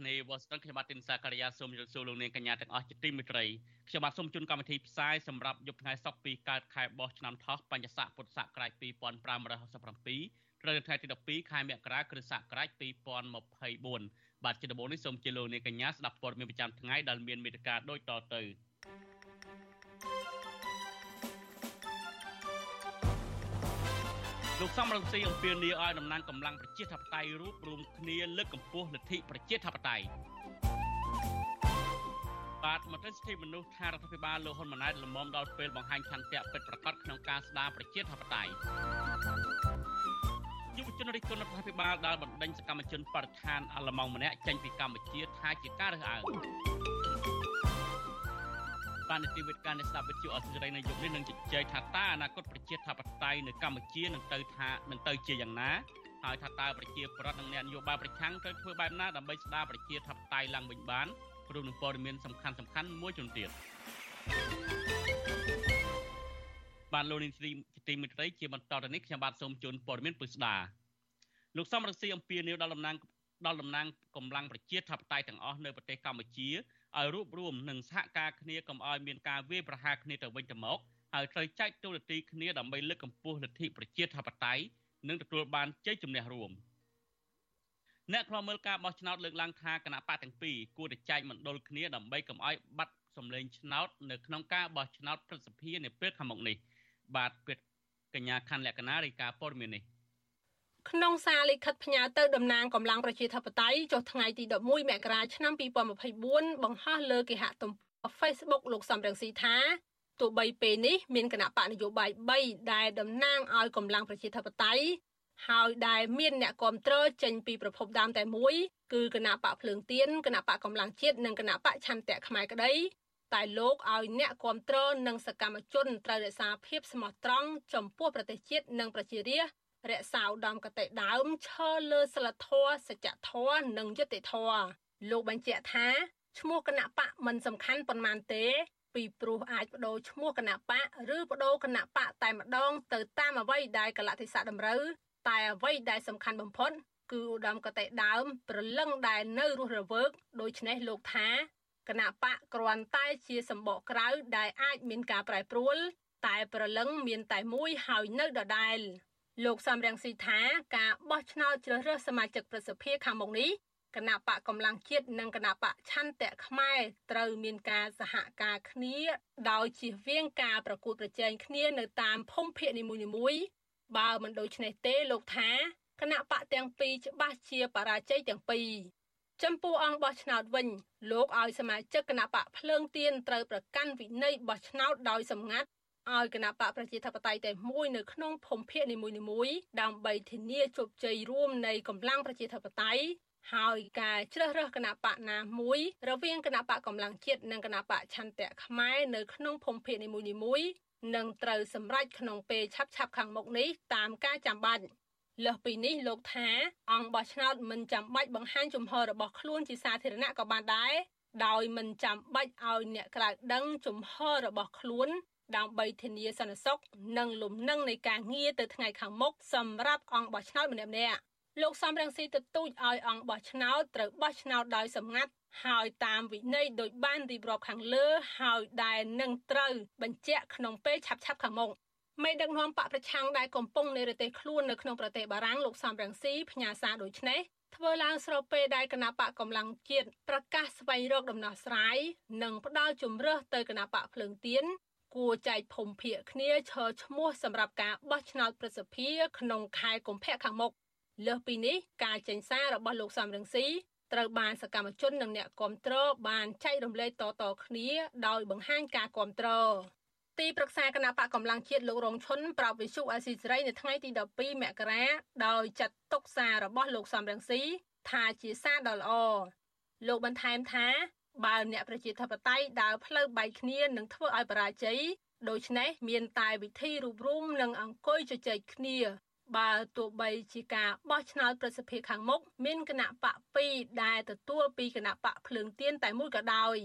ធានាធិបតីវ៉ាស៊ីនតោនខ្ញុំបាទទីនសាការីយ៉ាសូមជម្រាបសួរលោកនាងកញ្ញាទាំងអស់ជាទីមេត្រីខ្ញុំបាទសូមជូនកម្មវិធីផ្សាយសម្រាប់យប់ថ្ងៃសុក្រពីកើតខែបោះឆ្នាំថោះបញ្ញស័កពុទ្ធសករាជ2567ត្រូវនៅថ្ងៃទី12ខែមករាគ្រិស្តសករាជ2024បាទជាដំបូងនេះសូមជម្រាបលោកនាងកញ្ញាស្ដាប់ព័ត៌មានប្រចាំថ្ងៃដែលមានមេត្តាដូចតទៅ លោកសំរងស៊ីអំពាវនាវឲ្យតំណាងកម្លាំងប្រជាធិបតេយ្យរួបរวมគ្នាលើកកម្ពស់លទ្ធិប្រជាធិបតេយ្យបាទមន្ត្រីសិទ្ធិមនុស្សថារដ្ឋាភិបាលលោកហ៊ុនម៉ាណែតលំមដល់ពេលបង្ហាញឆន្ទៈពិតប្រាកដក្នុងការស្ដារប្រជាធិបតេយ្យយុវជនរិះគន់រដ្ឋាភិបាលដែលបណ្ដេញសកម្មជនបរិស្ថានអាល្លឺម៉ង់ម្នាក់ចេញពីកម្ពុជាថាជាការរើសអើង បាននីតិវិទ្យានៃស្ដាប់វិទ្យុអសិរ័យនៅយុគនេះនឹងជជែកថាតើអនាគតប្រជាធិបតេយ្យនៅកម្ពុជានឹងទៅថានឹងទៅជាយ៉ាងណាហើយថាតើប្រជាប្រដ្ឋនិងអ្នកនយោបាយប្រឆាំងត្រូវធ្វើបែបណាដើម្បីស្ដារប្រជាធិបតេយ្យឡើងវិញបានរួមនឹងព័ត៌មានសំខាន់សំខាន់មួយចំនួនទៀតបានលោកនាងទីមិត្តរីជាបន្តទៅនេះខ្ញុំបាទសូមជូនព័ត៌មានពិស្ដាលោកសំរងស៊ីអំពីនីវដល់តំណាងដល់តំណាងកម្លាំងប្រជាធិបតេយ្យទាំងអស់នៅប្រទេសកម្ពុជា ឲ្យរួបរวมនិងសហការគ្នាកុំឲ្យមានការវាយប្រហារគ្នាទៅវិញទៅមកហើយត្រូវចែកទូរនទីគ្នាដើម្បីលើកកម្ពស់លទ្ធិប្រជាធិបតេយ្យនិងទទួលបានជ័យជំនះរួមអ្នកខ្លាំមើលការបោះឆ្នោតលើកឡើងថាគណៈបកទាំងពីរគួរតែចែកមណ្ឌលគ្នាដើម្បីកុំឲ្យបាត់សម្លេងឆ្នោតនៅក្នុងការបោះឆ្នោតប្រសិទ្ធភាពនៅពេលខាងមុខនេះបាទពេទ្យកញ្ញាខណ្ឌលក្ខណារាយការណ៍ព័ត៌មាននេះ ក្នុងសារលិខិតផ្ញើទៅតំណាងកម្លាំងប្រជាធិបតេយ្យចុះថ្ងៃទី11មករាឆ្នាំ2024បង្ហោះលើគេហទំព័រ Facebook លោកសំរងស៊ីថាទោះបីពេលនេះមានគណៈបកនយោបាយ3ដែលតំណាងឲ្យកម្លាំងប្រជាធិបតេយ្យហើយដែលមានអ្នកគ្រប់គ្រងចេញពីប្រភពដើមតែមួយគឺគណៈបកភ្លើងទៀនគណៈបកកម្លាំងជាតិនិងគណៈបកឆន្ទៈខ្មែរក្តីតែលោកឲ្យអ្នកគ្រប់គ្រងនិងសកម្មជនត្រូវរក្សាភាពស្មោះត្រង់ចំពោះប្រទេសជាតិនិងប្រជារាស្ត្រ រក្សាឧត្តមកតេដើមឈរលើសិលធម៌សច្ចធម៌និងយុត្តិធម៌លោកបញ្ជាក់ថាឈ្មោះគណៈបកមិនសំខាន់ប៉ុន្មានទេ ពីព្រោះអាចបដូរឈ្មោះគណៈបកឬបដូរគណៈបកតែម្ដងទៅតាមអ្វីដែលកលតិសៈតម្រូវតែអ្វីដែលសំខាន់បំផុតគឺឧត្តមកតេដើមប្រលឹងដែលនៅរស់រវើកដូច្នេះលោកថាគណៈបកគ្រាន់តែជាសម្បកក្រៅដែលអាចមានការប្រែប្រួលតែប្រលឹងមានតែមួយហើយនៅដដែល លោកសំរងស៊ីថាការបោះឆ្នោតជ្រើសរើសសមាជិកប្រសិទ្ធិខាងមុខនេះគណៈបកកម្លាំងជាតិនិងគណៈបកឆន្ទៈខ្មែរត្រូវមានការសហការគ្នា ដោយជៀសវាងការប្រកួតប្រជែងគ្នានៅតាមភូមិភាគនីមួយៗបើមិនដូច្នេះទេលោកថាគណៈបកទាំងពីរច្បាស់ជាបរាជ័យទាំងពីរចំពោះអង្គបោះឆ្នោតវិញ លោកឲ្យសមាជិកគណៈបកភ្លើងទៀនត្រូវប្រកាន់វិន័យបោះឆ្នោតដោយសម្ងាត់ ឲ្យគណៈបកប្រជាធិបតេយ្យតែមួយនៅក្នុងភូមិភាគនីមួយៗដើម្បីធានាជោគជ័យរួមនៃកម្លាំងប្រជាធិបតេយ្យហើយការជ្រើសរើសគណៈបកណាមួយរវាងគណៈបកកម្លាំងជាតិនិងគណៈបកឆន្ទៈខ្មែរនៅក្នុងភូមិភាគនីមួយៗនឹងត្រូវសម្រេចក្នុងពេលឆាប់ឆាប់ខាងមុខនេះតាមការចាំបាច់លើសពីនេះលោកថាអង្គបោះឆ្នោតមិនចាំបាច់បង្ហាញជំហររបស់ខ្លួនជាសាធារណៈក៏បានដែរដោយមិនចាំបាច់ឲ្យអ្នកក្រៅដឹងជំហររបស់ខ្លួន ដើម្បីធានាសន្តិសុខនិងលំនឹងនៃការងារទៅថ្ងៃខាងមុខសម្រាប់អង្គបោះឆ្នោតម្នាក់ៗលោកសំរងស៊ីទទូចឲ្យអង្គបោះឆ្នោតត្រូវបោះឆ្នោតដោយសម្ងាត់ហើយតាមវិន័យដោយបានរៀបរាប់ខាងលើហើយដែលនឹងត្រូវបញ្ជាក់ក្នុងពេលឆាប់ឆាប់ខាងមុខមេដឹកនាំបកប្រឆាំងដែលកំពុងនៅប្រទេសខ្លួននៅក្នុងប្រទេសបារាំងលោកសំរងស៊ីផ្ញើសារដូចនេះធ្វើឡើងស្របពេលដែលគណៈបកកម្លាំងជាតិប្រកាសស្វែងរកដំណោះស្រាយនិងផ្ដល់ជំរើសទៅគណៈបកភ្លើងទៀន គួរចែកភូមិភាគគ្នាឈរឈ្មោះសម្រាប់ការបោះឆ្នោតប្រសិទ្ធភាពក្នុងខែកុម្ភៈខាងមុខលើសពីនេះការចេញសាររបស់លោកសំរងស៊ីត្រូវបានសកម្មជននិងអ្នកគាំទ្របានចែករំលែកតៗគ្នាដោយបង្ហាញការគាំទ្រទីប្រឹក្សាគណៈបកកម្លាំងជាតិលោករងឈុនប្រាប់វិសុអាស៊ីសេរីនៅថ្ងៃទី12មករាដោយចាត់ទុកសាររបស់លោកសំរងស៊ីថាជាសារដ៏ល្អលោកបន្ថែមថា បើអ្នកប្រជាធិបតេយ្យដើរផ្លូវបែកគ្នានឹងធ្វើឲ្យបរាជ័យដូច្នេះមានតែវិធីរួបរวมនិងអង្គុយជជែកគ្នាបើទោះបីជាការបោះឆ្នោតប្រសិទ្ធភាពខាងមុខមានគណៈបក2ដែលទទួលពីគណៈបកភ្លើងទៀនតែមួយក៏ដោយ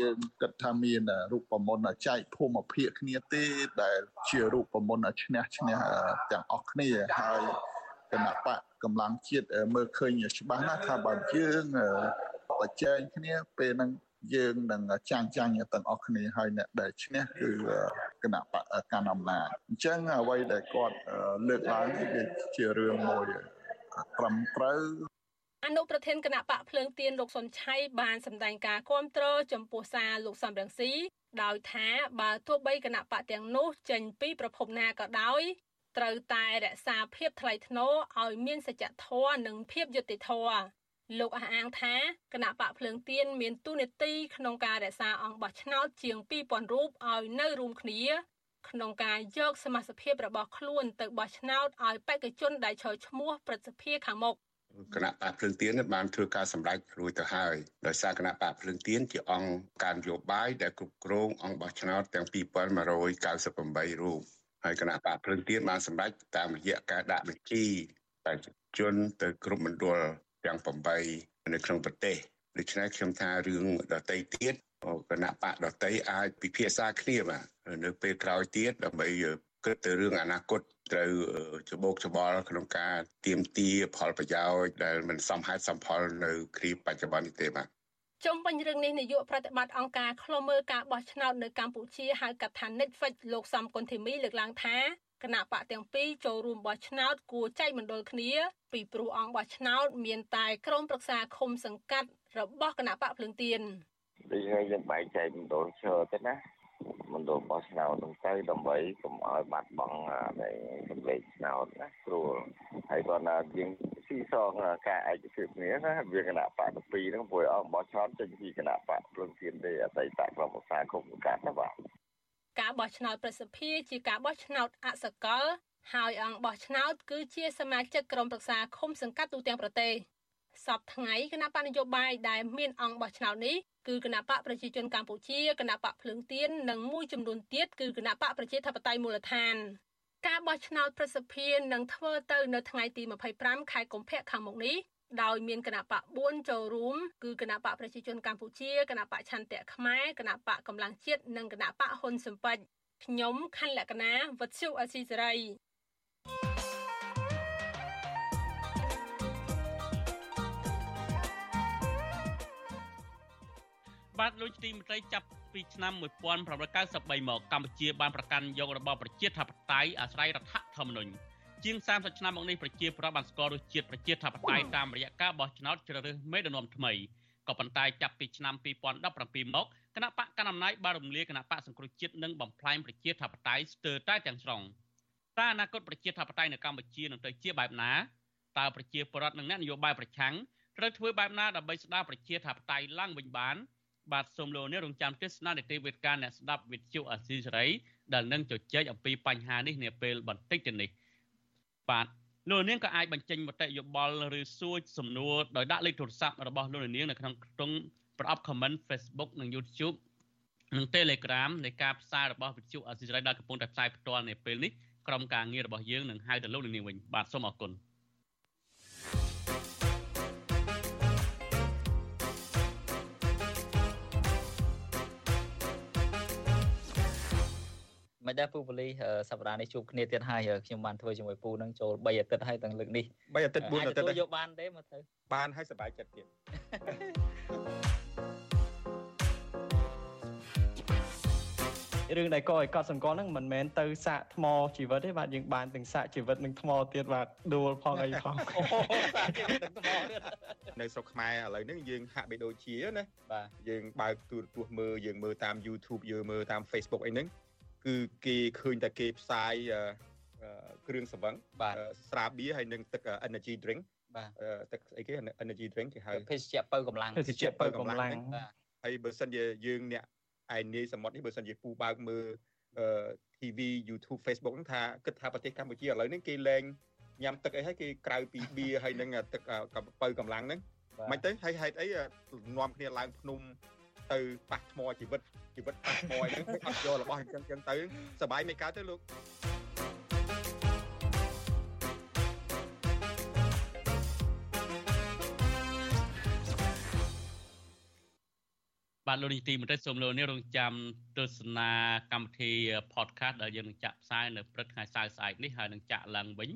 យើងគិតថាមានរូបមន្តចែកភូមិភាគគ្នាទេដែលជារូបមន្តឈ្នះឈ្នះទាំងអស់គ្នាហើយគណៈបកកម្លាំងជាតិមើលឃើញច្បាស់ណាស់ថាបើយើង ប្រជែងគ្នាពេលហ្នឹងយើងនឹងចាញ់ចាញ់ទាំងអស់គ្នាហើយអ្នកដែលឈ្នះគឺគណៈបកកាន់អំណាចអញ្ចឹងអ្វីដែលគាត់លើកឡើងវាជារឿងមួយត្រឹមត្រូវអនុប្រធានគណៈបកភ្លើងទៀនលោកសុនឆៃបានសម្ដែងការគ្រប់គ្រងចំពោះសារលោកសំរងស៊ីដោយថាបើទោះបីគណៈបកទាំងនោះចេញពីប្រភពណាក៏ដោយត្រូវតែរក្សាភាពថ្លៃថ្នូរឲ្យមានសច្ចធម៌និងភាពយុត្តិធម៌ លោកអះអាងថាគណៈបកភ្លើងទៀនមានទូនាទីក្នុងការរក្សាអង្គបោះឆ្នោតជាង2000រូបឲ្យនៅរួមគ្នាក្នុងការយកសមាជិកភាពរបស់ខ្លួនទៅបោះឆ្នោតឲ្យបេក្ខជនដែលឈរឈ្មោះប្រសិទ្ធភាពខាងមុខគណៈបកភ្លើងទៀនបានធ្វើការសម្ដែងរួចទៅហើយដោយសារគណៈបកភ្លើងទៀនជាអង្គការនយោបាយដែលគ្រប់គ្រងអង្គបោះឆ្នោតទាំង2198រូបហើយគណៈបកភ្លើងទៀនបានសម្ដែងតាមរយៈការដាក់បញ្ជីបេក្ខជនទៅគ្រប់មណ្ឌល ទាំង8នៅក្នុងប្រទេសដូច្នេះខ្ញុំថារឿងដតីទៀតគណៈបកដតីអាចពិភាក្សាគ្នាបាទនៅពេលក្រោយទៀតដើម្បីគិតទៅរឿងអនាគតត្រូវច្បោកច្បល់ក្នុងការទៀមទាផលប្រយោជន៍ដែលមិនសមហេតុសមផលនៅគ្រាបច្ចុប្បន្ននេះទេបាទជុំវិញរឿងនេះនាយកប្រតិបត្តិអង្គការឃ្លាំមើលការបោះឆ្នោតនៅកម្ពុជាហៅកាត់ថា Netflix លោកសំគុណធីមីលើកឡើងថា គណៈបកទាំងពីរចូលរួមបោះឆ្នោតគួរចែកមណ្ឌលគ្នាពីព្រោះអង្គបោះឆ្នោតមានតែក្រុមប្រឹក្សាឃុំសង្កាត់របស់គណៈបកភ្លើងទៀនដូចហើយយើងបែងចែកមណ្ឌលឈើទៅណាមណ្ឌលបោះឆ្នោតហ្នឹងទៅដើម្បីកុំឲ្យបាត់បង់នៃសម្លេងឆ្នោតណាព្រោះហើយគាត់ថាយើងស៊ីសងការឯកភាពគ្នាណាវាគណៈបកទី2ហ្នឹងព្រោះអង្គបោះឆ្នោតចេញពីគណៈបកព្រឹងទៀនទេអតីតក្រុមប្រឹក្សាគុំកាត់ណាបាទ ការបោះឆ្នោតប្រសិទ្ធភាពជាការបោះឆ្នោតអសកល ហើយអង្គបោះឆ្នោតគឺជាសមាជិកក្រុមប្រឹក្សាឃុំសង្កាត់ទូទាំងប្រទេសសពថ្ងៃគណៈបកនយោបាយដែលមានអង្គបោះឆ្នោតនេះគឺគណៈបកប្រជាជនកម្ពុជាគណៈបកភ្លើងទៀននិងមួយចំនួនទៀតគឺគណៈបកប្រជាធិបតេយ្យមូលដ្ឋានការបោះឆ្នោតប្រសិទ្ធភាពនឹងធ្វើទៅនៅថ្ងៃទី25ខែកុម្ភៈខាងមុខនេះ ដោយមានគណៈបក4ចូលរួមគឺគណៈបកប្រជាជនកម្ពុជាគណៈបកឆន្ទៈខ្មែរគណៈបកកម្លាំងជាតិនិងគណៈបកហ៊ុនស៊ិនប៉ិចខ្ញុំខណ្ឌលក្ខណាវុទ្ធុអសីសេរីបាទលោកទីមន្ត្រីចាប់ពីឆ្នាំ1993មកកម្ពុជាបានប្រកាន់យករបបប្រជាធិបតេយ្យអាស្រ័យរដ្ឋធម្មនុញ្ញ ជាង30ឆ្នាំមកនេះប្រជាប្រដ្ឋបានស្គាល់រសជាតិប្រជាធិបតេយ្យតាមរយៈការបោះឆ្នោតជ្រើសរើសមេដឹកនាំថ្មីក៏ប៉ុន្តែចាប់ពីឆ្នាំ2017មកគណៈបកកណ្ដាលអំណាចបានរំលាយគណៈបកសង្គ្រោះជាតិនិងបំផ្លាញប្រជាធិបតេយ្យស្ទើរតែទាំងស្រុងតើអនាគតប្រជាធិបតេយ្យនៅកម្ពុជានឹងទៅជាបែបណាតើប្រជាពលរដ្ឋនិងអ្នកនយោបាយប្រឆាំងត្រូវធ្វើបែបណាដើម្បីស្ដារប្រជាធិបតេយ្យឡើងវិញបានបាទសូមលោកនេះរងចាំទស្សនានីតិវិទ្យាអ្នកស្ដាប់វិទ្យុអាស៊ីសេរីដែលនឹងជជែកអំពីបញ្ហានេះនាពេលបន្តិចទៅនេះ បាទលោកនាងក៏អាចបញ្ចេញមតិយោបល់ឬសួរសំណួរដោយដាក់លេខទូរស័ព្ទរបស់លោកនាងនៅក្នុងក្នុងប្រអប់ comment Facebook និង YouTube និង Telegram នៃការផ្សាយរបស់វិទ្យុអាស៊ីសេរីដែលកំពុងតែផ្សាយផ្ទាល់នៅពេលនេះក្រុមការងាររបស់យើងនឹងហៅទៅលោកនាងវិញបាទសូមអរគុណ មិនដែរពូប៉ូលីសប្តាហ៍នេះជួបគ្នាទៀតហើយខ្ញុំបានធ្វើជាមួយពូនឹងចូល3អាទិត្យហើយទាំងលើកនេះ3អាទិត្យ4អាទិត្យយកបានទេមើលទៅបានហើយសប្បាយចិត្តទៀតរឿងដែលកឲ្យកត់សម្គាល់ហ្នឹងមិនមែនទៅសាកថ្មជីវិតទេបាទយើងបានទាំងសាកជីវិតនិងថ្មទៀតបាទដួលផងអីផងសាកជីវិតនិងថ្មទៀតនៅស្រុកខ្មែរឥឡូវហ្នឹងយើងហាក់បីដូចជាណាបាទយើងបើកទូរទស្សន៍មើលយើងមើលតាម YouTube យើងមើលតាម Facebook អីហ្នឹង គឺគេឃើញតែគេផ្សាយគ្រឿងសង្វឹងស្រាបៀរហើយនិងទឹក energy drink បាទទឹកអីគេ energy drink គេហៅភេសជ្ជៈបើកម្លាំងភេសជ្ជៈបើកម្លាំងបាទហើយបើសិនជាយើងអ្នកឯនាយសមុទ្រនេះបើសិនជាពូបើកមើល TV YouTube Facebook ហ្នឹងថាគិតថាប្រទេសកម្ពុជាឥឡូវនេះគេលែងញ៉ាំទឹកអីហើយគេក្រៅពីបៀហើយនឹងទឹកបើកម្លាំងហ្នឹងមិនទៅហើយហេតុអីនាំគ្នាឡើងភ្នំទៅប៉ះថ្មជីវិត ជីវិតប៉ះថ្មហ្នឹងអត់យករបស់អញ្ចឹងអញ្ចឹងទៅសบายមិនកើតទេលោកបាទលោកនាយទីមេត្រីសូមលោកនេះរងចាំទស្សនាកម្មវិធី podcast ដែលយើងនឹងចាក់ផ្សាយនៅព្រឹកថ្ងៃសៅរ៍ស្អែកនេះហើយនឹងចាក់ឡើងវិញ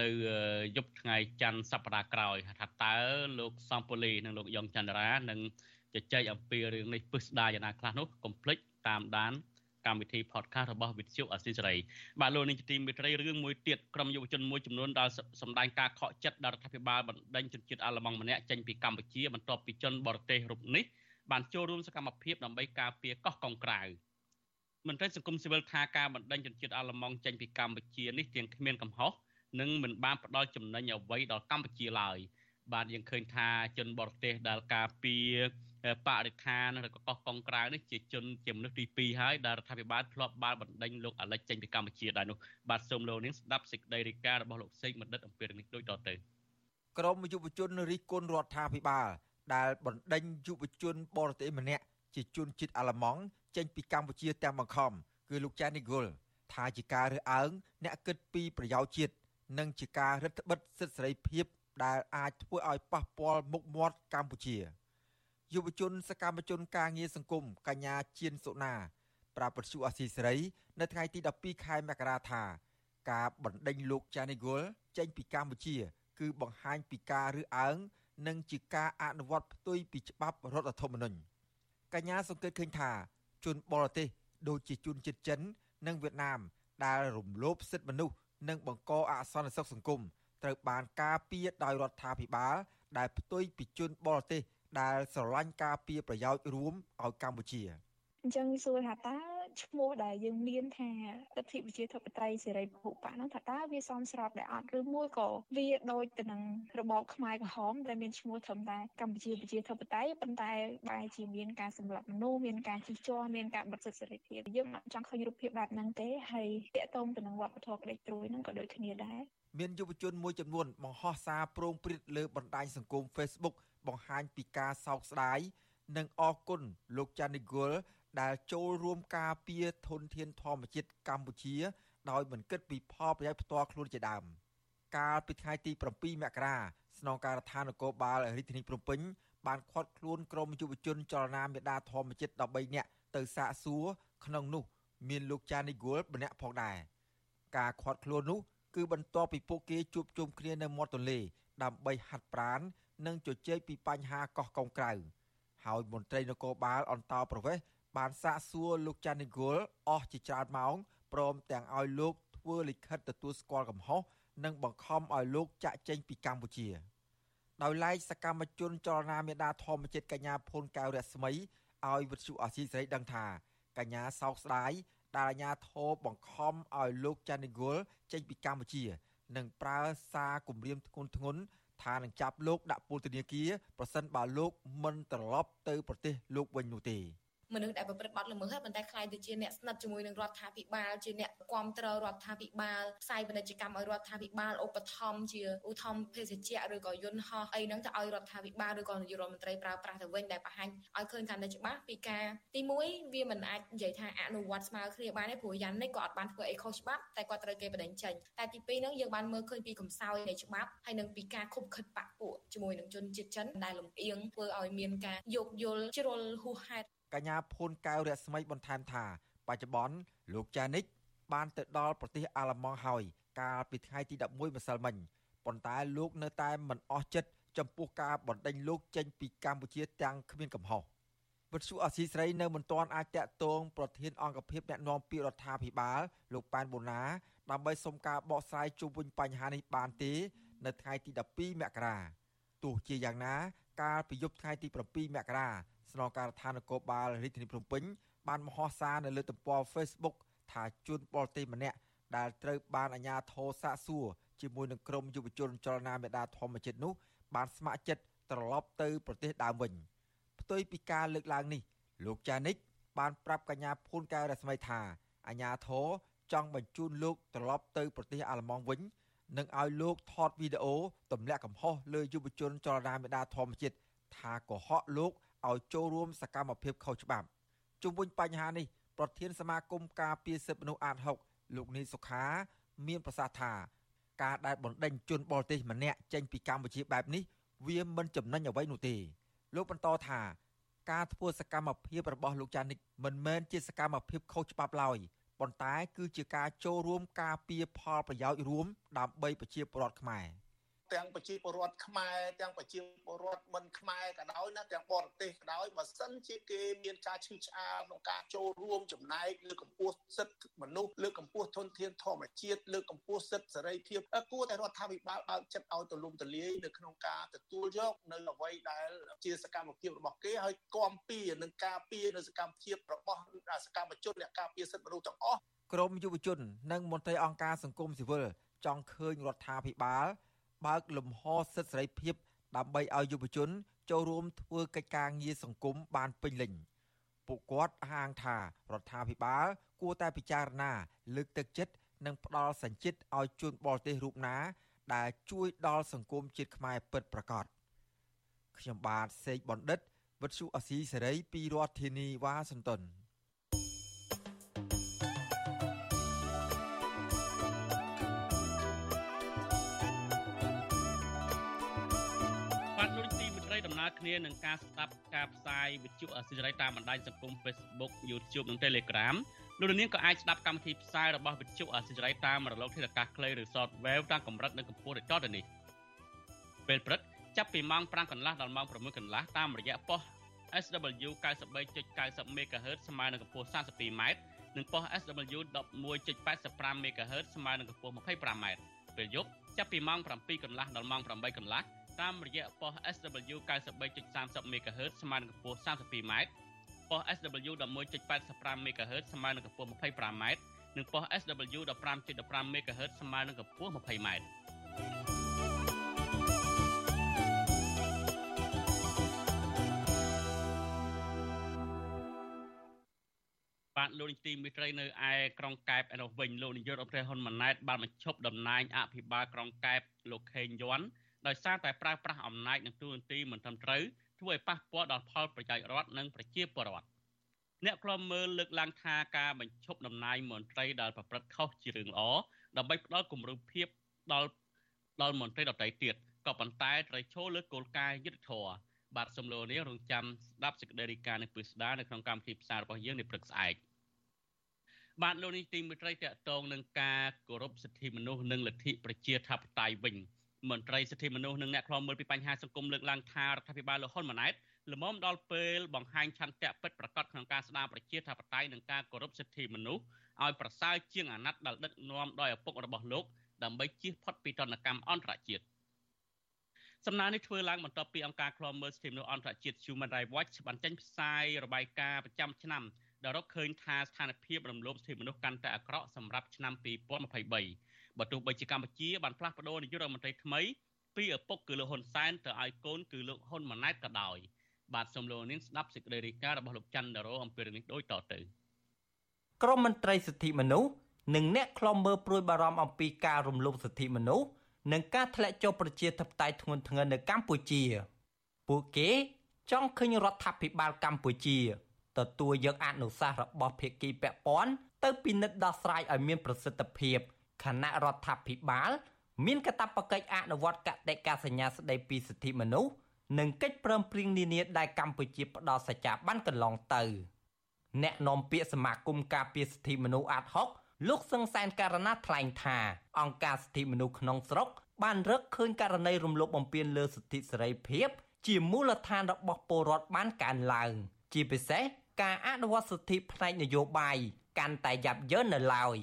នៅយប់ថ្ងៃច័ន្ទសប្តាហ៍ក្រោយថាតើលោកសំពូលីនិងលោកយ៉ងចន្ទរានឹង ជជែកអំពីរឿងនេះពិស្ដារយ៉ាងណាខ្លះនោះកុំភ្លេចតាមដានកម្មវិធី podcast របស់វិទ្យុអស៊ីសេរីបាទលោកនាងទីមេត្រីរឿងមួយទៀតក្រុមយុវជនមួយចំនួនដែលសម្ដែងការខកចិត្តដល់រដ្ឋាភិបាលបណ្ដេញជនជាតិអាល្លឺម៉ង់ម្នាក់ចេញពីកម្ពុជាបន្ទាប់ពីជនបរទេសរូបនេះបានចូលរួមសកម្មភាពដើម្បីការពារកោះកុងក្រៅមន្ត្រីសង្គមស៊ីវិលថាការបណ្ដេញជនជាតិអាល្លឺម៉ង់ចេញពីកម្ពុជានេះទាំងគ្មានកំហុសនិងមិនបានផ្ដល់ចំណេញអ្វីដល់កម្ពុជាឡើយបាទយើងឃើញថាជនបរទេសដែលការពារ បរិស្ថានឬក៏កោះកុងក្រៅនេះជាជនជាមនុស្សទី2ហើយដែលរដ្ឋាភិបាលធ្លាប់បានបណ្ដេញលោកអាលិចចេញពីកម្ពុជាដែរនោះបាទសូមលោកនាងស្ដាប់សេចក្តីរាយការណ៍របស់លោកសេកបណ្ឌិតអំពីរឿងនេះដូចតទៅក្រមយុវជនរិះគន់រដ្ឋាភិបាលដែលបណ្ដេញយុវជនបរទេសម្នាក់ជាជនជាតិអាល្លឺម៉ង់ចេញពីកម្ពុជាទាំងបង្ខំគឺលោកចានីហ្គុលថាជាការរើសអើងអ្នកគិតពីប្រយោជន៍ជាតិនិងជាការរឹតបន្តឹងសិទ្ធិសេរីភាពដែលអាចធ្វើឲ្យប៉ះពាល់មុខមាត់កម្ពុជា យុវជនសកម្មជនការងារសង្គមកញ្ញាជៀនសុណាប្រាប់ពទ្យុអសីសេរី នៅថ្ងៃទី12ខែមករាថា ការបណ្ដេញលោកចានីហ្គុលចេញពីកម្ពុជា គឺបង្ហាញពីការរើសអើង និងជាការអនុវត្តផ្ទុយពីច្បាប់រដ្ឋធម្មនុញ្ញកញ្ញាសង្កេតឃើញថាជនបរទេសដូចជាជនជាតិចិន និងវៀតណាម ដែលរំលោភសិទ្ធិមនុស្សនិងបង្កអសន្តិសុខសង្គមត្រូវបានការពារដោយរដ្ឋាភិបាលដែលផ្ទុយពីជនបរទេស ដែលស្រឡាញ់ការពារប្រយោជន៍រួមឲ្យកម្ពុជាអញ្ចឹងសួរថាតើឈ្មោះដែលយើងមានថាលទ្ធិប្រជាធិបតេយ្យសេរីពហុបកហ្នឹងថាតើវាសមស្របដែរអត់ឬមួយក៏វាដូចទៅនឹងរបបខ្មែរក្រហមដែលមានឈ្មោះត្រឹមតែកម្ពុជាប្រជាធិបតេយ្យប៉ុន្តែបែរជាមានការសម្លាប់មនុស្សមានការជិះជាស់មានការបិទសិទ្ធិសេរីភាពយើងអត់ចង់ឃើញរូបភាពបែបហ្នឹងទេហើយតាក់ទងទៅនឹងវប្បធម៌ក្តីត្រួយហ្នឹងក៏ដូចគ្នាដែរមានយុវជនមួយចំនួនបង្ហោះសារប្រងព្រឹត្តលើបណ្ដាញសង្គម Facebook បង្ហាញពីការសោកស្ដាយនិងអរគុណលោកចានីហ្គុលដែលចូលរួមការពារធនធានធម្មជាតិកម្ពុជា ដោយមិនគិតពីផលប្រយោជន៍ផ្ទាល់ខ្លួនជាដើមកាលពីថ្ងៃទី7មករាស្នងការដ្ឋាននគរបាលរាជធានីភ្នំពេញបានឃាត់ខ្លួនក្រុមយុវជនចលនាមេដាធម្មជាតិ13នាក់ទៅសាកសួរក្នុងនោះ មានលោកចានីហ្គុលម្នាក់ផងដែរការឃាត់ខ្លួននោះគឺបន្ទាប់ពីពួកគេជួបជុំគ្នានៅមាត់ទន្លេដើម្បីហាត់ប្រាណ និងជជែកពីបញ្ហាកោះកុងក្រៅហើយមន្ត្រីនគរបាលអន្តរប្រវេសន៍បានសាកសួរលោកចាន់នីហ្គលអស់ជាច្រើនម៉ោងព្រមទាំងឲ្យលោកធ្វើលិខិតទទួលស្គាល់កំហុសនិងបង្ខំឲ្យលោកចាក់ចេញពីកម្ពុជាដោយឡែកសកម្មជនចលនាមេដាធម្មជាតិកញ្ញាភុនកៅរស្មីឲ្យវិទ្យុអាស៊ីសេរីដឹងថាកញ្ញាសោកស្ដាយដែលអាញាធរបង្ខំឲ្យលោកចាន់នីហ្គលចេញពីកម្ពុជា និងប្រើសារគំរាមធ្ងន់ធ្ងរ ថានឹងចាប់លោកដាក់ពន្ធនាគារប្រសិនបើលោកមិនត្រឡប់ទៅប្រទេសលោកវិញនោះទេ មនុស្សដែលប្រព្រឹត្តបទល្មើសហើយប៉ុន្តែខ្លាយទៅជាអ្នកស្និទ្ធជាមួយនឹងរដ្ឋាភិបាលជាអ្នកគ្រប់គ្រងរដ្ឋាភិបាលផ្សាយពាណិជ្ជកម្មឲ្យរដ្ឋាភិបាលឧបត្ថម្ភជាឧទ្ធម្ភភេសជ្ជៈឬក៏យន្តហោះអីហ្នឹងទៅឲ្យរដ្ឋាភិបាលឬក៏នាយករដ្ឋមន្ត្រីប្រើប្រាស់ទៅវិញដែលបង្ហាញឲ្យឃើញកាន់តែច្បាស់ពីការទី1វាមិនអាចនិយាយថាអនុវត្តស្មើគ្នាបានទេព្រោះយ៉ាងនេះក៏អត់បានធ្វើអីខុសច្បាប់តែគាត់ត្រូវគេបដិញ្ចេញតែទី2ហ្នឹងយើងបានមើលឃើញពីកំសោយនៃច្បាប់ហើយនឹងពីការខុបខិតបាក់ពួកជាមួយនឹងជនជាតិចិនដែលលំអៀងធ្វើឲ្យមានការយោគយល់ជ្រុលហួសហេតុ កញ្ញាភួនកៅរស្មីបន្ថែមថាបច្ចុប្បន្នលោកចានិច បានទៅដល់ប្រទេសអាល្លឺម៉ង់ហើយកាលពីថ្ងៃទី11ម្សិលមិញប៉ុន្តែលោកនៅតែមិនអស់ចិត្តចំពោះការបណ្ដេញលោកចេញពីកម្ពុជាទាំងគ្មានកំហុសវិទ្យុអសីស្រីនៅមិនទាន់អាចតាក់ទងប្រធានអង្គភិបអ្នកណែនាំពាក្យរដ្ឋាភិបាលលោកប៉ែនបូណាដើម្បីសុំការបកស្រាយជុំវិញបញ្ហានេះបានទេ នៅថ្ងៃទី12មករាទោះជាយ៉ាងណា កាលពីយប់ថ្ងៃទី7មករា ស្នងការដ្ឋាននគរបាលរាជធានីភ្នំពេញបានមហោសារនៅលើទំព័រ Facebook ថាជនបរទេសម្នាក់ដែលត្រូវបានអាជ្ញាធរសាកសួរជាមួយនឹងក្រុមយុវជនចលនាមេដាធម្មជាតិនោះបានស្ម័គ្រចិត្តត្រឡប់ទៅប្រទេសដើមវិញផ្ទុយពីការលើកឡើងនេះលោកចានិច បានប្រាប់កញ្ញាភួនកែរស្មីថាអាញាធរចង់បញ្ជូនលោកត្រឡប់ទៅប្រទេសអាល្លឺម៉ង់វិញនិងឲ្យលោកថតវីដេអូទម្លាក់កំហុសលើយុវជនចលនាមេដាធម្មជាតិថាកុហកលោក ឲ្យចូលរួមសកម្មភាពខុសច្បាប់ជុំវិញបញ្ហានេះប្រធានសមាគមការពារសិទ្ធិមនុស្សអាត6លោកនីសុខា មានប្រសាសន៍ថាការដែលបណ្ដេញជនបរទេសម្នាក់ចេញពីកម្ពុជាបែបនេះវាមិនចំណេញអ្វីនោះទេលោកបន្តថាការធ្វើសកម្មភាពរបស់លោកចានិកមិនមែនជាសកម្មភាពខុសច្បាប់ឡើយប៉ុន្តែគឺជាការចូលរួមការពារផលប្រយោជន៍រួមដើម្បីប្រជាពលរដ្ឋខ្មែរ។ ទាំងប្រជាពលរដ្ឋខ្មែរទាំងប្រជាពលរដ្ឋមិនខ្មែរក៏ដោយណាទាំងបរទេសក៏ដោយបើសិនជាគេមានការឈឺឆ្អាលក្នុងការចូលរួមចំណែកលើកម្ពស់សិទ្ធិមនុស្សលើកម្ពស់ធនធានធម្មជាតិលើកម្ពស់សិទ្ធិសេរីភាពគួរតែរដ្ឋាភិបាលបើកចិត្តឲ្យទូលំទូលាយនៅក្នុងការទទួលយកនៅអ្វីដែលជាសកម្មភាពរបស់គេហើយគាំពៀនឹងការពៀនៅសកម្មភាពរបស់សកម្មជនអ្នកការពារសិទ្ធិមនុស្សទាំងអស់ក្រមយុវជន និងមន្ត្រីអង្គការសង្គមស៊ីវិលចង់ឃើញរដ្ឋាភិបាល បើកលំហសិទ្ធិសេរីភាព ដើម្បីឲ្យយុវជន ចូលរួមធ្វើកិច្ចការងារសង្គមបានពេញលេញពួកគាត់ហាងថារដ្ឋាភិបាល គួរតែពិចារណា លើកទឹកចិត្តនិងផ្ដល់សញ្ជាតិឲ្យជនបរទេសរូបណា ដែលជួយដល់សង្គមជាតិខ្មែរពិតប្រាកដខ្ញុំបាទសេកបណ្ឌិតវិទ្យុអស៊ីសេរីពីរដ្ឋធានីវ៉ាស៊ីនតោន គ្នានឹងការស្ដាប់ការផ្សាយវិទ្យុអសិរ័យតាមបណ្ដាញសង្គម Facebook YouTube និង Telegram លោកនាងក៏អាចស្ដាប់កម្មវិធីផ្សាយរបស់វិទ្យុអសិរ័យតាមរលកធាតុអាកាសខ្លីឬ Shortwave តាមកម្រិតនិងកម្ពស់ដូចតទៅនេះពេលព្រឹកចាប់ពីម៉ោង5កន្លះដល់ម៉ោង6កន្លះតាមរយៈប៉ុស SW 93.90 MHz ស្មើនឹងកម្ពស់ 32m និងប៉ុស SW 11.85 MHz ស្មើនឹងកម្ពស់ 25m ពេលយប់ចាប់ពីម៉ោង7កន្លះដល់ម៉ោង8កន្លះ តាមរយៈប៉ុស SW 93.30 MHz ស្មើនឹងកម្ពស់ 32m ប៉ុស SW 11.85 MHz ស្មើនឹងកម្ពស់ 25m និងប៉ុស SW 15.15 MHz ស្មើនឹងកម្ពស់ 20m បាទលោកនាយទីមិត្តរីនៅឯក្រុងកែបឯនោះវិញលោកនាយករដ្ឋមន្ត្រីហ៊ុនម៉ាណែតបានបញ្ឈប់តំណែងអភិបាលក្រុងកែបលោកខេងយ័ន្ត ដោយសារតែប្រើប្រាស់អំណាចនិងទូនទីមិនត្រឹមត្រូវធ្វើឲ្យប៉ះពាល់ដល់ផលប្រយោជន៍រដ្ឋនិងប្រជាពលរដ្ឋអ្នកខ្លំមើលលើកឡើងថាការបញ្ឈប់តំណែងមន្ត្រីដែលប្រព្រឹត្តខុសជារឿងល្អដើម្បីផ្ដល់គំរូភាពដល់ដល់មន្ត្រីដទៃទៀតក៏ប៉ុន្តែត្រូវចូលលើគោលការណ៍យុត្តិធម៌បាទសំឡូនេះរងចាំស្ដាប់សេចក្តីរាយការណ៍នៃពឹស្ដានៅក្នុងកម្មវិធីផ្សាយរបស់យើងនៅព្រឹកស្អែកបាទលោកនេះទីមេត្រីតកតងនឹងការគោរពសិទ្ធិមនុស្សនិងលទ្ធិប្រជាធិបតេយ្យវិញ មន្ត្រីសិទ្ធិមនុស្សនិងអ្នកខ្លាំមើលពីបញ្ហាសង្គមលើកឡើងថារដ្ឋាភិបាលលោកហ៊ុនម៉ាណែតល្មមដល់ពេលបង្ហាញឆន្ទៈពិតប្រាកដក្នុងការស្ដារប្រជាធិបតេយ្យនិងការគោរពសិទ្ធិមនុស្សឲ្យប្រសើរជាងអាណត្តិដែលដឹកនាំដោយឪពុករបស់លោកដើម្បីជៀសផុតពីទណ្ឌកម្មអន្តរជាតិសំណើនេះធ្វើឡើងបន្ទាប់ពីអង្គការឃ្លាំមើលសិទ្ធិមនុស្សអន្តរជាតិ Human Rights Watch បានចេញផ្សាយរបាយការណ៍ប្រចាំឆ្នាំដែលរកឃើញថាស្ថានភាពរំលោភសិទ្ធិមនុស្សកាន់តែអាក្រក់សម្រាប់ឆ្នាំ2023 បើទោះបីជាកម្ពុជាបានផ្លាស់ប្ដូរនាយករដ្ឋមន្ត្រីថ្មីពីឪពុកគឺលោកហ៊ុនសែនទៅឲ្យកូនគឺលោកហ៊ុនម៉ាណែតក៏ដោយបាទសូមលោកនាងស្ដាប់សេចក្តីរាយការណ៍របស់លោកច័ន្ទដរោអំពីរឿងនេះដូចតទៅក្រមមន្ត្រីសិទ្ធិមនុស្សនិងអ្នកខ្លំមើលព្រួយបារម្ភអំពីការរំលោភសិទ្ធិមនុស្សនិងការធ្លាក់ចុះប្រជាធិបតេយ្យធ្ងន់ធ្ងរនៅកម្ពុជា ពួកគេចង់ឃើញរដ្ឋាភិបាលកម្ពុជាទទួលយកអនុសាសន៍របស់ភាគីពាក់ព័ន្ធទៅពិនិត្យដោះស្រាយឲ្យមានប្រសិទ្ធភាព គណៈរដ្ឋាភិបាល មានកាតព្វកិច្ចអនុវត្តកតិកាសញ្ញាស្តីពីសិទ្ធិមនុស្សនិងកិច្ចព្រមព្រៀងនានាដែលកម្ពុជាផ្ដល់សច្ចាប័នកន្លងទៅអ្នកនាំពាក្យសមាគមការពារសិទ្ធិមនុស្សអាត់ហុកលោកសឹងសែនករណីថ្លែងថាអង្គការសិទ្ធិមនុស្សក្នុងស្រុក បានរកឃើញករណីរំលោភបំពានលើសិទ្ធិសេរីភាព ជាមូលដ្ឋានរបស់ពលរដ្ឋបានកើនឡើង ជាពិសេសការអនុវត្តសិទ្ធិផ្នែកនយោបាយកាន់តែយ៉ាប់យ៉ឺននៅឡើយ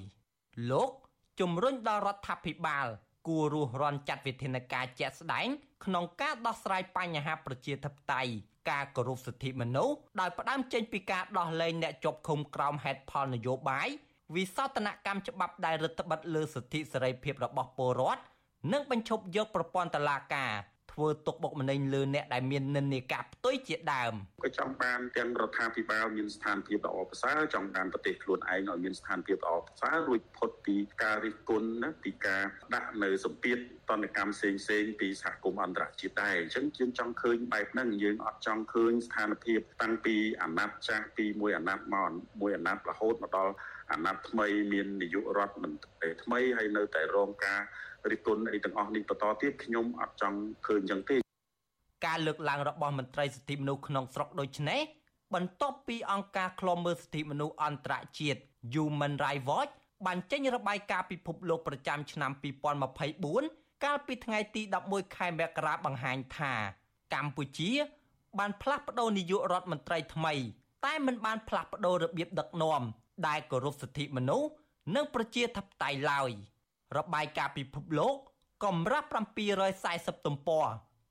លោក ជំរុញដល់រដ្ឋាភិបាល គួររស់រាន់ចាត់វិធានការជាក់ស្ដែង ក្នុងការដោះស្រាយបញ្ហាប្រជាធិបតេយ្យការគោរពសិទ្ធិមនុស្សដោយផ្ដើមចេញពីការដោះលែងអ្នកជាប់ឃុំក្រោមហេតុផលនយោបាយវិសោធនកម្មច្បាប់ដែលរដ្ឋបិទលើសិទ្ធិសេរីភាពរបស់ពលរដ្ឋនិងបញ្ឈប់យកប្រព័ន្ធតុលាការ ធ្វើទុកបុកម្នេញលើអ្នកដែលមាននិន្នាការផ្ទុយជាដើមក៏ចង់បានទាំងរដ្ឋាភិបាលមានស្ថានភាពល្អប្រសើរចង់បានប្រទេសខ្លួនឯងឲ្យមានស្ថានភាពល្អប្រសើររួចផុតពីការរិះគន់ណាពីការដាក់នៅសម្ពាធតនកម្មផ្សេងផ្សេងពីសហគមន៍អន្តរជាតិដែរអញ្ចឹងយើងចង់ឃើញបែបហ្នឹងយើងអត់ចង់ឃើញស្ថានភាពតាំងពីអាណត្តិចាស់ពីមួយអាណត្តិមកមួយអាណត្តិរហូតមកដល់អាណត្តិថ្មីមាននាយករដ្ឋមន្ត្រីថ្មីហើយនៅតែរងការ រិះគន់អីទាំងអស់នេះបន្តទៀតខ្ញុំអត់ចង់ឃើញចឹងទេការលើកឡើងរបស់មន្ត្រីសិទ្ធិមនុស្សក្នុងស្រុកដូចនេះបន្ទាប់ពីអង្គការឃ្លាំមើលសិទ្ធិមនុស្សអន្តរជាតិ Human Rights Watch បានចេញរបាយការណ៍ពិភពលោកប្រចាំឆ្នាំ2024កាលពីថ្ងៃទី11ខែមករាបង្ហាញថា កម្ពុជា បានផ្លាស់ប្តូរនាយករដ្ឋមន្ត្រីថ្មី តែមិនបានផ្លាស់ប្តូររបៀបដឹកនាំដែលគោរពសិទ្ធិមនុស្សនិងប្រជាធិបតេយ្យឡើយ របាយការណ៍ពិភពលោកកម្រាស់740ទំព័រ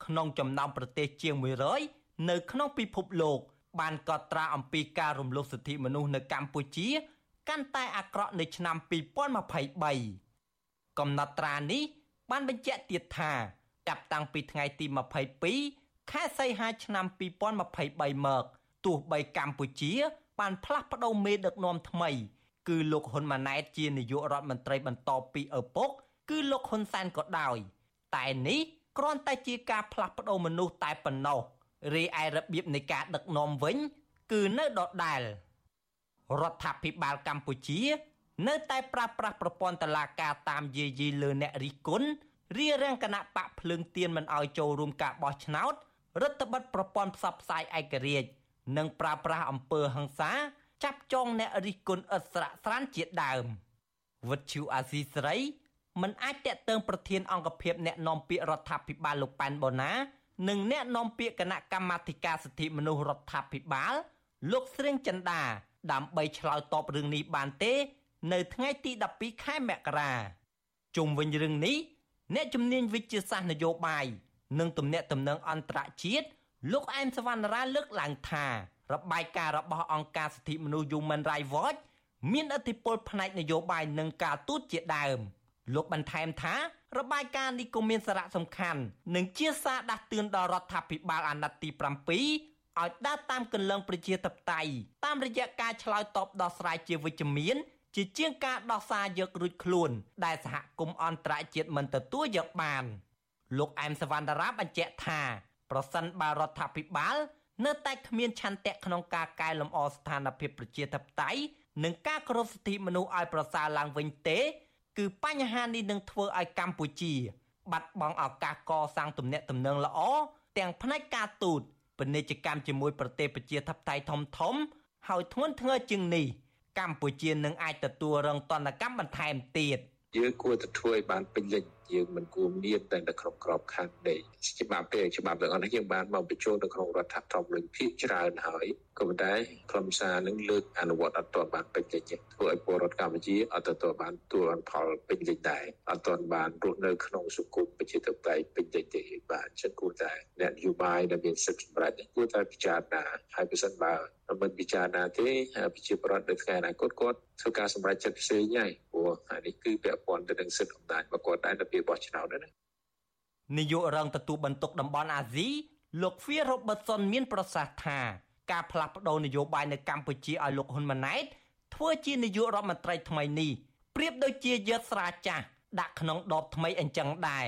ក្នុងចំណោមប្រទេសជាង100នៅក្នុងពិភពលោក បានកត់ត្រាអំពីការរំលោភសិទ្ធិមនុស្សនៅកម្ពុជា កាន់តែអាក្រក់នៅឆ្នាំ2023កំណត់ត្រានេះ បានបញ្ជាក់ទៀតថាចាប់តាំងពីថ្ងៃទី22ខែសីហាឆ្នាំ2023មកទោះបីកម្ពុជា បានផ្លាស់ប្តូរមេដឹកនាំថ្មី គឺលោកហ៊ុនម៉ាណែតជានាយករដ្ឋមន្ត្រីបន្តពីឪពុក គឺលោកហ៊ុនសែនក៏ដោយ តែនេះគ្រាន់តែជាការផ្លាស់ប្តូរមនុស្សតែប៉ុណ្ណោះរីឯរបៀបនៃការដឹកនាំវិញ គឺនៅដដែលរដ្ឋាភិបាលកម្ពុជា នៅតែប្រើប្រាស់ប្រព័ន្ធតឡាការតាមយាយីលើអ្នករិះគន់រៀបរៀងគណៈបកភ្លើងទៀនមិនអោយចូលរួមការបោះឆ្នោតរដ្ឋបတ်ប្រព័ន្ធផ្សព្វផ្សាយឯករាជ្យនិងប្រើប្រាស់អំពើហិង្សា ចាប់ចងអ្នករិះគន់ឥតស្រាកស្រានជាដើមវិទ្យុអាស៊ីសេរីមិនអាចតាក់ទងប្រធានអង្គភិបអ្នកនាំពាក្យរដ្ឋាភិបាលលោកប៉ែនបូណា និងអ្នកនាំពាក្យគណៈកម្មាធិការសិទ្ធិមនុស្សរដ្ឋាភិបាល លោកស្រៀងចិន្តាដើម្បីឆ្លើយតបរឿងនេះបានទេ នៅថ្ងៃទី12ខែមករាជុំវិញរឿងនេះអ្នកជំនាញវិទ្យាសាស្ត្រនយោបាយនិងទំនាក់ទំនងអន្តរជាតិលោកអែមសវណ្ណរាលើកឡើងថា របាយការណ៍របស់អង្គការសិទ្ធិមនុស្ស Human Rights Watch មានឥទ្ធិពលផ្នែកនយោបាយនិងការទូតជាដើមលោកបន្ថែមថារបាយការណ៍នេះក៏មានសារៈសំខាន់និងជាសារដាស់តឿនដល់រដ្ឋាភិបាលអាណត្តិទី7ឲ្យដើរតាមគន្លងប្រជាធិបតេយ្យតាមរយៈការឆ្លើយតបដោះស្រាយជាវិជ្ជមានជាជាងការដោះសារយករួចខ្លួន ដែលសហគមន៍អន្តរជាតិមិនទទួលយកបាន លោកអែមសវណ្ណរាបញ្ជាក់ថាប្រសិនបើរដ្ឋាភិបាល នៅតែគ្មានឆន្ទៈក្នុងការកែលម្អស្ថានភាពប្រជាធិបតេយ្យនិងការគោរពសិទ្ធិមនុស្សឲ្យប្រសើរឡើងវិញទេ គឺបញ្ហានេះនឹងធ្វើឲ្យកម្ពុជា បាត់បង់ឱកាសកសាងទំនាក់ទំនងល្អទាំងផ្នែកការទូតពាណិជ្ជកម្មជាមួយប្រទេសប្រជាធិបតេយ្យធំធំ ហើយធ្ងន់ធ្ងរជាងនេះកម្ពុជានឹងអាចទទួលរងទណ្ឌកម្មបន្ថែមទៀតយើងគួរតែធ្វើឲ្យបានពេញលេញយើងមិនគួរមានតែនៅក្នុងក្របខ័ណ្ឌនៃច្បាប់ទេច្បាប់ទាំងអស់នេះយើងបានមកបញ្ចូលនៅក្នុងរដ្ឋធម្មនុញ្ញភាគច្រើនហើយក៏ប៉ុន្តែខ្លឹមសារនឹងលើកអនុវត្តអត់ទាន់បានពេញលេញទេធ្វើឲ្យពលរដ្ឋកម្ពុជាអត់ទទួលបានទួលផលពេញលេញដែរអត់ទាន់បានរស់នៅក្នុងសង្គមប្រជាធិបតេយ្យពេញលេញទេបាទអញ្ចឹងគួរតែអ្នកនយោបាយដែលមានសិទ្ធិសម្រេចគួរតែពិចារណាហើយបើសិនបើមិនពិចារណាទេប្រជាពលរដ្ឋនៅថ្ងៃអនាគតគាត់ធ្វើការសម្រេចចិត្តផ្សេងហើយព្រោះអានេះគឺពាក់ព័ន្ធទៅនឹងសិទ្ធិអំណាចរបស់គាត់ដែរនៅពេលបោះឆ្នោតណានាយករងទទួលបន្ទុកតំបន់អាស៊ីលោក Phil Robertson មានប្រសាសន៍ថាការផ្លាស់ប្តូរនយោបាយនៅកម្ពុជាឲ្យលោកហ៊ុនម៉ាណែតធ្វើជានាយករដ្ឋមន្ត្រីថ្មីនេះប្រៀបដូចជាយកស្រាចាស់ដាក់ក្នុងដបថ្មីអញ្ចឹងដែរ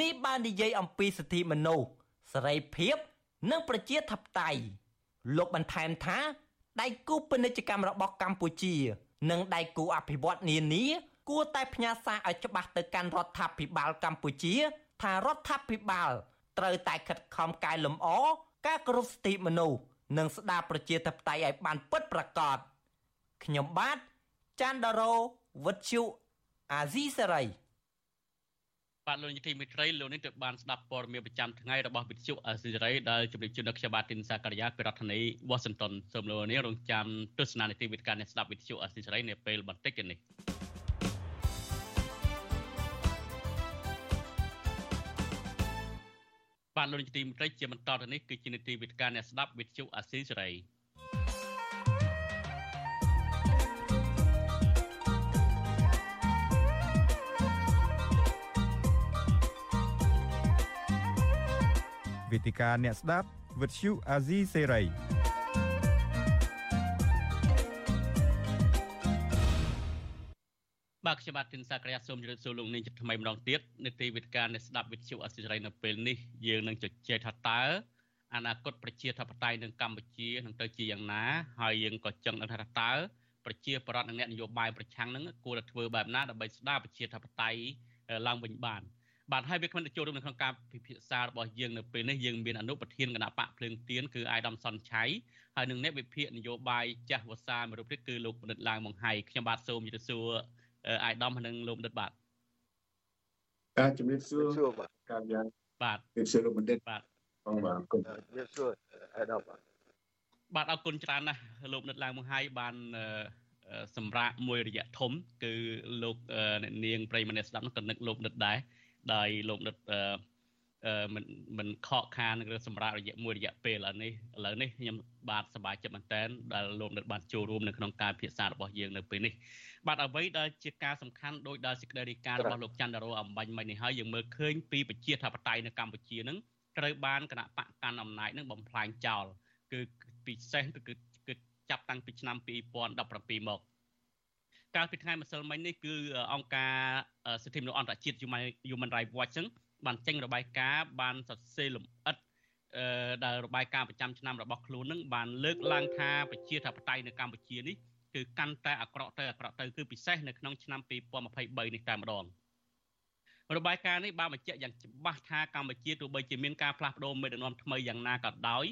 នេះបាននិយាយអំពីសិទ្ធិមនុស្សសេរីភាពនិងប្រជាធិបតេយ្យលោកបន្ថែមថាដៃគូពាណិជ្ជកម្មរបស់កម្ពុជា និងដៃគូអភិវឌ្ឍនានា គួរតែផ្ញើសារឲ្យច្បាស់ទៅកាន់រដ្ឋាភិបាលកម្ពុជា ថារដ្ឋាភិបាលត្រូវតែខិតខំកែលម្អការគោរពសិទ្ធិមនុស្សនិងស្ដារប្រជាធិបតេយ្យឲ្យបានពិតប្រាកដខ្ញុំបាទច័ន្ទដារោវុទ្ធុអាស៊ីសេរីបាទលោកនាយកទីមេត្រីលោកនេះទើបបានស្ដាប់ព័ត៌មានប្រចាំថ្ងៃរបស់វិទ្យុអាស៊ីសេរីដែលជម្រាបជូនដល់ខ្ញុំបាទទីនសាករិយាពីរដ្ឋធានី Washington សូមលោកនាងរងចាំទស្សនានីតិវិទ្យាអ្នកស្ដាប់វិទ្យុអាស៊ីសេរីនៅពេលបន្តិចទៀតនេះ បាទលោកនាយកទីមេត្រីជាបន្តទៅនេះគឺជានីតិវិទ្យាអ្នកស្ដាប់វិទ្យុអាស៊ីសេរីវេទិកាអ្នកស្ដាប់វិទ្យុអាស៊ីសេរី បាទខ្ញុំបាទទីនសាក្រាសូមជម្រាបសួរលោកនាងជាថ្មីម្ដងទៀតនៅទីវេទិកាអ្នកស្ដាប់វិទ្យុអាស៊ីសេរីនៅពេលនេះយើងនឹងជជែកថាតើអនាគតប្រជាធិបតេយ្យនៅកម្ពុជានឹងទៅជាយ៉ាងណាហើយយើងក៏ចង់ដឹងថាតើប្រជាប្រដ្ឋនិងអ្នកនយោបាយប្រឆាំងនឹងគួរតែធ្វើបែបណាដើម្បីស្ដារប្រជាធិបតេយ្យឡើងវិញបានបាទហើយវាគ្មិនទៅចូលរួមនៅក្នុងការពិភាក្សារបស់យើងនៅពេលនេះយើងមានអនុប្រធានគណៈបកភ្លើងទៀនគឺអាយដាមសុនឆៃហើយនឹងអ្នកវិភាគនយោបាយចាស់វសាមួយរូបទៀតគឺលោកបណ្ឌិតឡើងមង្ហៃខ្ញុំបាទសូមជម្រាបសួរ អាយដាមនិងលោកបណ្ឌិតបាទបាទជំរាបសួរបាទកាបយ៉ាងបាទជំរាបសួរលោកបណ្ឌិតបាទបងបាទគុណជំរាបសួរអាយដាមបាទបាទអរគុណច្រើនណាស់លោកបណ្ឌិតឡើងមង្ហៃបានសម្រាប់មួយរយៈធំ គឺលោកអ្នកនាងប្រិយមិត្តអ្នកស្ដាប់នោះក៏នឹកលោកបណ្ឌិតដែរដោយលោកនិតអឺ មិនមិនខកខានឬសម្រាប់រយៈមួយរយៈពេលឥឡូវនេះឥឡូវនេះខ្ញុំបាទសប្បាយចិត្តមែនតើដែលលោកនិតបានចូលរួមនៅក្នុងការពិភាក្សារបស់យើងនៅពេលនេះបាទអ្វីដែលជាការសំខាន់ដោយដែលសេចក្តីរាយការណ៍របស់លោកច័ន្ទរោអំបញ្ញមិញនេះហើយយើងមើលឃើញពីប្រជាធិបតេយ្យនៅកម្ពុជានឹងត្រូវបានគណៈបកកាន់អំណាចនឹងបំផ្លាញចោលគឺពិសេសគឺគឺចាប់តាំងពីឆ្នាំ2017មកកាលពីថ្ងៃម្សិលមិញនេះគឺអង្គការសិទ្ធិមនុស្សអន្តរជាតិ Human Rights Watch ហ្នឹង បានចេញរបាយការណ៍បានសរសេរលម្អិតអឺដែលរបាយការណ៍ប្រចាំឆ្នាំរបស់ខ្លួននឹងបានលើកឡើងថាប្រជាធិបតេយ្យនៅកម្ពុជានេះគឺកាន់តែអាក្រក់ទៅអាក្រក់ទៅគឺពិសេសនៅក្នុងឆ្នាំ2023នេះតែម្ដងរបាយការណ៍នេះបានបញ្ជាក់យ៉ាងច្បាស់ថាកម្ពុជាទោះបីជាមានការផ្លាស់ប្ដូរមេដឹកនាំថ្មីយ៉ាងណាក៏ដោយ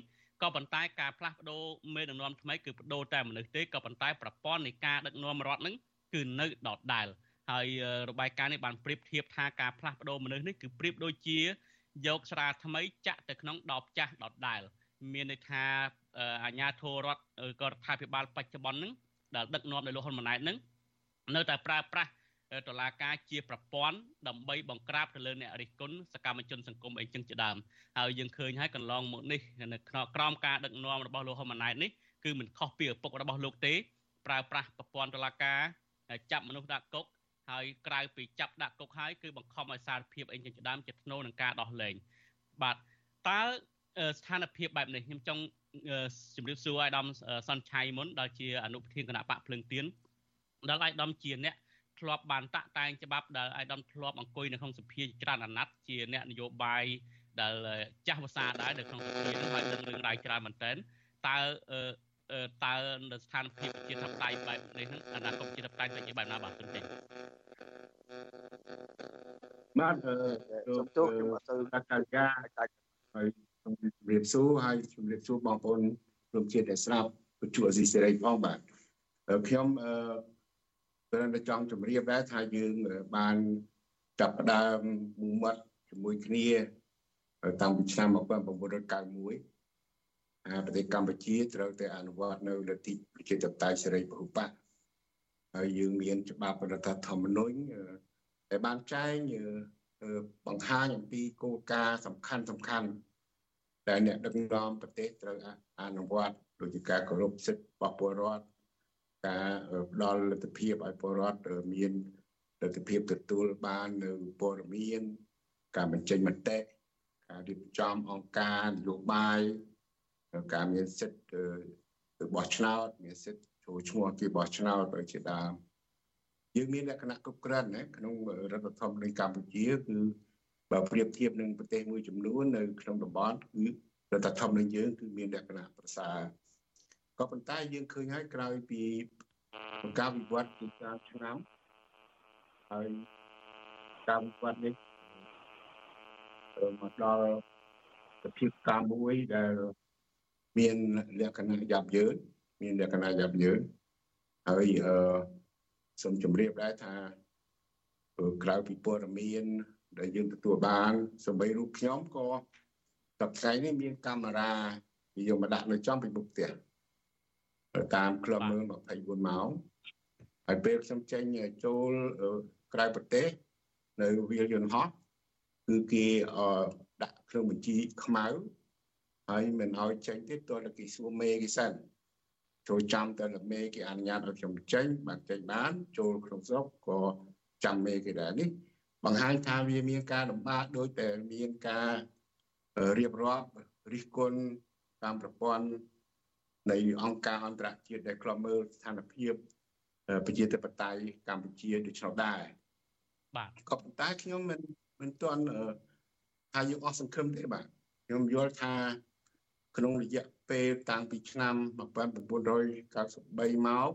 ក៏ប៉ុន្តែការផ្លាស់ប្ដូរមេដឹកនាំថ្មីគឺបដូរតែមនុស្សទេក៏ប៉ុន្តែប្រព័ន្ធនៃការដឹកនាំរដ្ឋនឹងគឺនៅដដែល ហើយរបាយការណ៍នេះបានប្រៀបធៀបថាការផ្លាស់ប្ដូរមនុស្សនេះគឺប្រៀបដូចជា យកស្រាថ្មីចាក់ទៅក្នុងដបចាស់ដដែលមានន័យថាអាញាធររដ្ឋក៏រដ្ឋាភិបាលបច្ចុប្បន្នហ្នឹងដែលដឹកនាំដោយលោកហ៊ុនម៉ាណែតហ្នឹងនៅតែប្រើប្រាស់តឡាការជាប្រព័ន្ធដើម្បីបង្ក្រាបទៅលើអ្នករិះគន់សកម្មជនសង្គមអីចឹងជាដើមហើយយើងឃើញហើយកន្លងមកនេះនៅក្រោមការដឹកនាំរបស់លោកហ៊ុនម៉ាណែតនេះគឺមិនខុសពីឪពុករបស់លោកទេប្រើប្រាស់ប្រព័ន្ធតឡាការចាប់មនុស្សដាក់គុក ហើយក្រៅពីចាប់ដាក់គុកហើយគឺបង្ខំឲ្យសារភាពអីចឹងជាដើមជាធ្នូនឹងការដោះលែងបាទតើស្ថានភាពបែបនេះខ្ញុំចង់ជម្រាបសួរអាយដាមសុនឆៃមុនដែលជាអនុប្រធានគណៈបកភ្លើងទៀនដែលអាយដាមជាអ្នកធ្លាប់បានតាក់តែងច្បាប់ដែលអាយដាមធ្លាប់អង្គុយនៅក្នុងសភាច្រើនអាណត្តិជាអ្នកនយោបាយដែលចាស់ភាសាដែរនៅក្នុងសភានឹងហើយដឹងរឿងរ៉ាវច្រើនមែនទែនតើ តើនៅស្ថានភាពជាធិបតេយ្យបែបនេះហ្នឹងអនាគតជាធិបតេយ្យទៅជាបែបណាបាទទុនចេញបាទអឺសូមទូខ្ញុំទៅកាកាកាហើយសូមជម្រាបសួរហើយជម្រាបសួរបងប្អូនរួមជាតិដែលស្ដាប់វិទ្យុអេស៊ីសេរីផងបាទខ្ញុំអឺព្រមតែចង់ជម្រាបដែរថាយើងបានចាប់ផ្ដើមមួយមាត់ជាមួយគ្នាតាំងពីឆ្នាំ1991 ប្រទេសកម្ពុជាត្រូវតែអនុវត្តនៅលទ្ធិប្រជាធិបតេយ្យសេរីពហុបកហើយយើងមានច្បាប់រដ្ឋធម្មនុញ្ញដែលបានចែងបង្ហាញអំពីគោលការណ៍សំខាន់សំខាន់ដែលអ្នកដឹកនាំប្រទេសត្រូវអនុវត្តដូចជាការគោរពសិទ្ធិរបស់ពលរដ្ឋការផ្ដល់លទ្ធភាពឲ្យពលរដ្ឋមានលទ្ធភាពទទួលបាននៅព័ត៌មាន ការបញ្ចេញមតិការរៀបចំអង្គការនយោបាយ ការមានសិទ្ធិទៅបោះឆ្នោតមានសិទ្ធិចូលឈ្មោះគេបោះឆ្នោតទៅជាដើមយើងមានលក្ខណៈគ្រប់គ្រាន់ណាក្នុងរដ្ឋធម្មនុញ្ញកម្ពុជាគឺបើប្រៀបធៀបនឹងប្រទេសមួយចំនួននៅក្នុងតំបន់គឺរដ្ឋធម្មនុញ្ញយើងគឺមានលក្ខណៈប្រសើរក៏ប៉ុន្តែយើងឃើញហើយក្រោយពីការវិវត្តពីច្រើនឆ្នាំហើយការវិវត្តនេះមកដល់សភាពការមួយដែល មានលក្ខណៈយ៉ាប់យ៉ឺនមានលក្ខណៈយ៉ាប់យ៉ឺនហើយអឺសូមជម្រាបដែរថាក្រៅពីព័ត៌មានដែលយើងទទួលបានសម្បីរូបខ្ញុំក៏តថ្ងៃនេះមានកាមេរ៉ាយកមកដាក់នៅចំពីមុខផ្ទះតាមក្លឹបមើល24ម៉ោងហើយពេលខ្ញុំចេញចូលក្រៅប្រទេសនៅវាលយន្តហោះគឺគេដាក់គ្រឿងបញ្ជីខ្មៅ ហើយមិនឲ្យចេញទេតើគេសួរមេគេសិនចូលចាំតើមេគេអនុញ្ញាតឲ្យខ្ញុំចេញបានចេញបាន ចូលក្នុងស្រុកក៏ចាំមេគេដែរនេះបង្ហាញថាវាមានការលំបាកដោយតែមានការរៀបរាប់រិះគន់តាមប្រព័ន្ធនៃអង្គការអន្តរជាតិដែលក្លំមើលស្ថានភាពប្រជាធិបតេយ្យកម្ពុជាដូចនោះដែរបាទក៏ប៉ុន្តែខ្ញុំមិនមិនទាន់ថាយើងអស់សង្ឃឹមទេបាទខ្ញុំយល់ថា ក្នុងរយៈពេលតាំងពីឆ្នាំ1993មក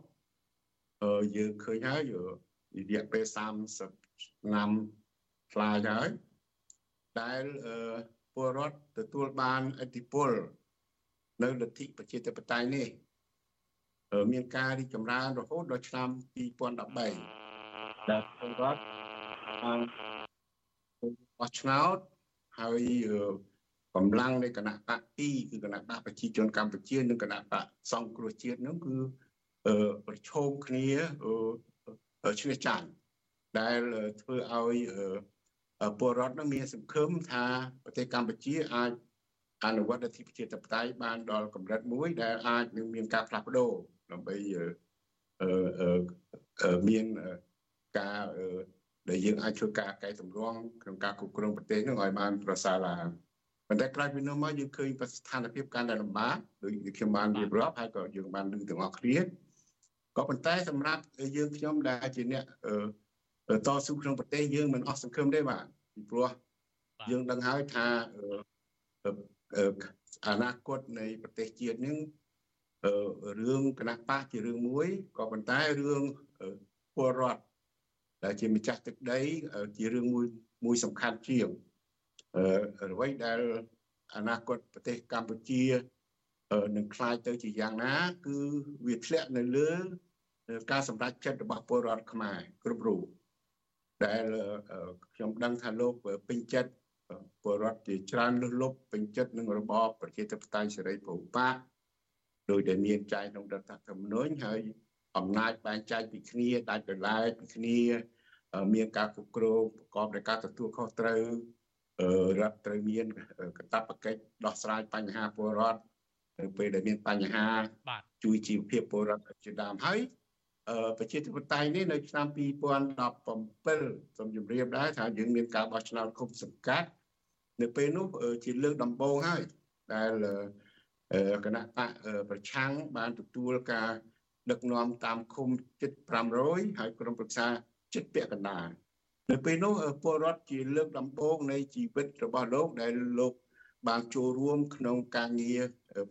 អឺយើងឃើញហើយរយៈពេល30ឆ្នាំខ្លាយហើយដែលពលរដ្ឋទទួលបានអធិបុលនៅលទ្ធិប្រជាធិបតេយ្យនេះមានការរីកចម្រើនរហូតដល់ឆ្នាំ2013ដែលពលរដ្ឋបានបោះឆ្នោតហើយ កម្លាំងនៃគណៈបក2គឺគណៈបកប្រជាជនកម្ពុជានិងគណៈបកសង្គ្រោះជាតិនោះគឺប្រឈមគ្នាឈ្នះចាញ់ដែលធ្វើឲ្យពលរដ្ឋនឹងមានសង្ឃឹមថាប្រទេសកម្ពុជាអាចអនុវត្តលទ្ធិប្រជាធិបតេយ្យបានដល់កម្រិតមួយដែលអាចនឹងមានការផ្លាស់ប្ដូរដើម្បីមានការដែលយើងអាចធ្វើការកែតម្រង់ក្នុងការគ្រប់គ្រងប្រទេសនឹងឲ្យបានប្រសើរឡើង ប៉ុន្តែក្រោយពីនោះមកយើងឃើញស្ថានភាពកាន់តែលំបាកដូចខ្ញុំបានរៀបរាប់ហើយក៏យើងបានលើកទាំងអស់គ្នាក៏ប៉ុន្តែសម្រាប់យើងខ្ញុំដែលជាអ្នកតស៊ូក្នុងប្រទេសយើងមិនអស់សង្ឃឹមទេបាទពីព្រោះយើងដឹងហើយថាអនាគតនៃប្រទេសជាតិនឹងរឿងគណៈបកជារឿងមួយក៏ប៉ុន្តែរឿងពលរដ្ឋដែលជាម្ចាស់ទឹកដី ជារឿងមួយមួយសំខាន់ជាង អ្វីដែលអនាគតប្រទេសកម្ពុជានឹងคล้ายទៅជាយ៉ាងណា គឺវាធ្លាក់នៅលើការសម្រេចចិត្តរបស់ពលរដ្ឋខ្មែរគ្រប់រូបដែលខ្ញុំដឹងថាលោកពេញចិត្តពលរដ្ឋជាច្រើនលុះលុបពេញចិត្តនឹងរបបប្រជាធិបតេយ្យសេរីពហុបកដោយដែលមានចែងក្នុងរដ្ឋធម្មនុញ្ញហើយអំណាចបែងចែកពីគ្នាដាច់ដោយឡែកពីគ្នាមានការគ្រប់គ្រងប្រកបដោយការទទួលខុសត្រូវ រដ្ឋត្រូវមានកាតព្វកិច្ចដោះស្រាយបញ្ហាពលរដ្ឋនៅពេលដែលមានបញ្ហាជួយជីវភាពពលរដ្ឋជាដើមហើយប្រជាធិបតេយ្យនេះនៅឆ្នាំ2017សូមជម្រាបដែរថាយើងមានការបោះឆ្នោតគុំសង្កាត់នៅពេលនោះជាលើកដំបូងហើយដែលគណៈបកប្រឆាំងបានទទួលការដឹកនាំតាមឃុំជិត500ហើយក្រុមប្រឹក្សាជិតពាក់កណ្ដាល នៅពេលនោះពលរដ្ឋជាលើកដំបូងនៃជីវិតរបស់លោកដែលលោកបានចូលរួមក្នុងការងារ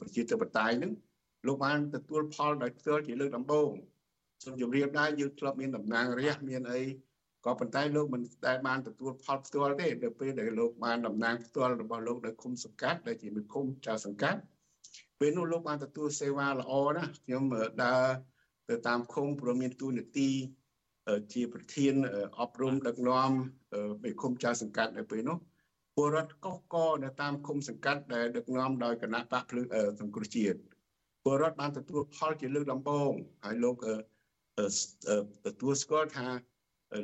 ប្រជាធិបតេយ្យនឹងលោកបានទទួលផលដោយផ្ទាល់ជាលើកដំបូងសូមជម្រាបដែរយើងធ្លាប់មានតំណាងរាស្ត្រមានអីក៏ប៉ុន្តែលោកមិនដែលបានទទួលផលផ្ទាល់ទេដល់ពេលដែលលោកបានតំណាងផ្ទាល់របស់លោកនៅឃុំសង្កាត់ដែលជាមេឃុំចៅសង្កាត់ពេលនោះលោកបានទទួលសេវាល្អណាស់ខ្ញុំដើរទៅតាមឃុំព្រមមានទូនាទី ជាប្រធានអប់រំដឹកនាំមេឃុំចៅសង្កាត់នៅពេលនោះពលរដ្ឋកុសកនៅតាមឃុំសង្កាត់ដែលដឹកនាំដោយគណៈបកភ្លើងសង្គ្រោះជាតិពលរដ្ឋបានទទួលផលជាលើកដំបូងហើយលោកទទួលស្គាល់ថា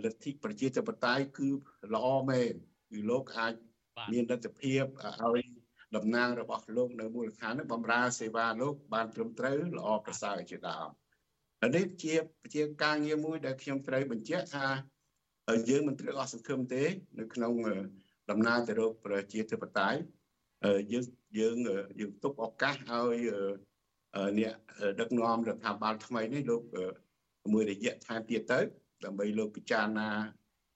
លទ្ធិប្រជាធិបតេយ្យគឺល្អមែនគឺលោកអាចមានលទ្ធភាពឲ្យតំណាងរបស់លោកនៅមូលដ្ឋាននេះបំរើសេវាលោកបានត្រឹមត្រូវល្អប្រសើរជាដើម នេះជាជាការងារមួយដែលខ្ញុំត្រូវបញ្ជាក់ថាយើងមិនត្រូវអស់សង្ឃឹមទេ នៅក្នុងដំណើរទៅរកប្រជាធិបតេយ្យយើងយើងយើងទុកឱកាសឲ្យអ្នកដឹកនាំរដ្ឋាភិបាលថ្មីនេះលោកមួយរយៈថែមទៀតទៅ ដើម្បីលោកពិចារណា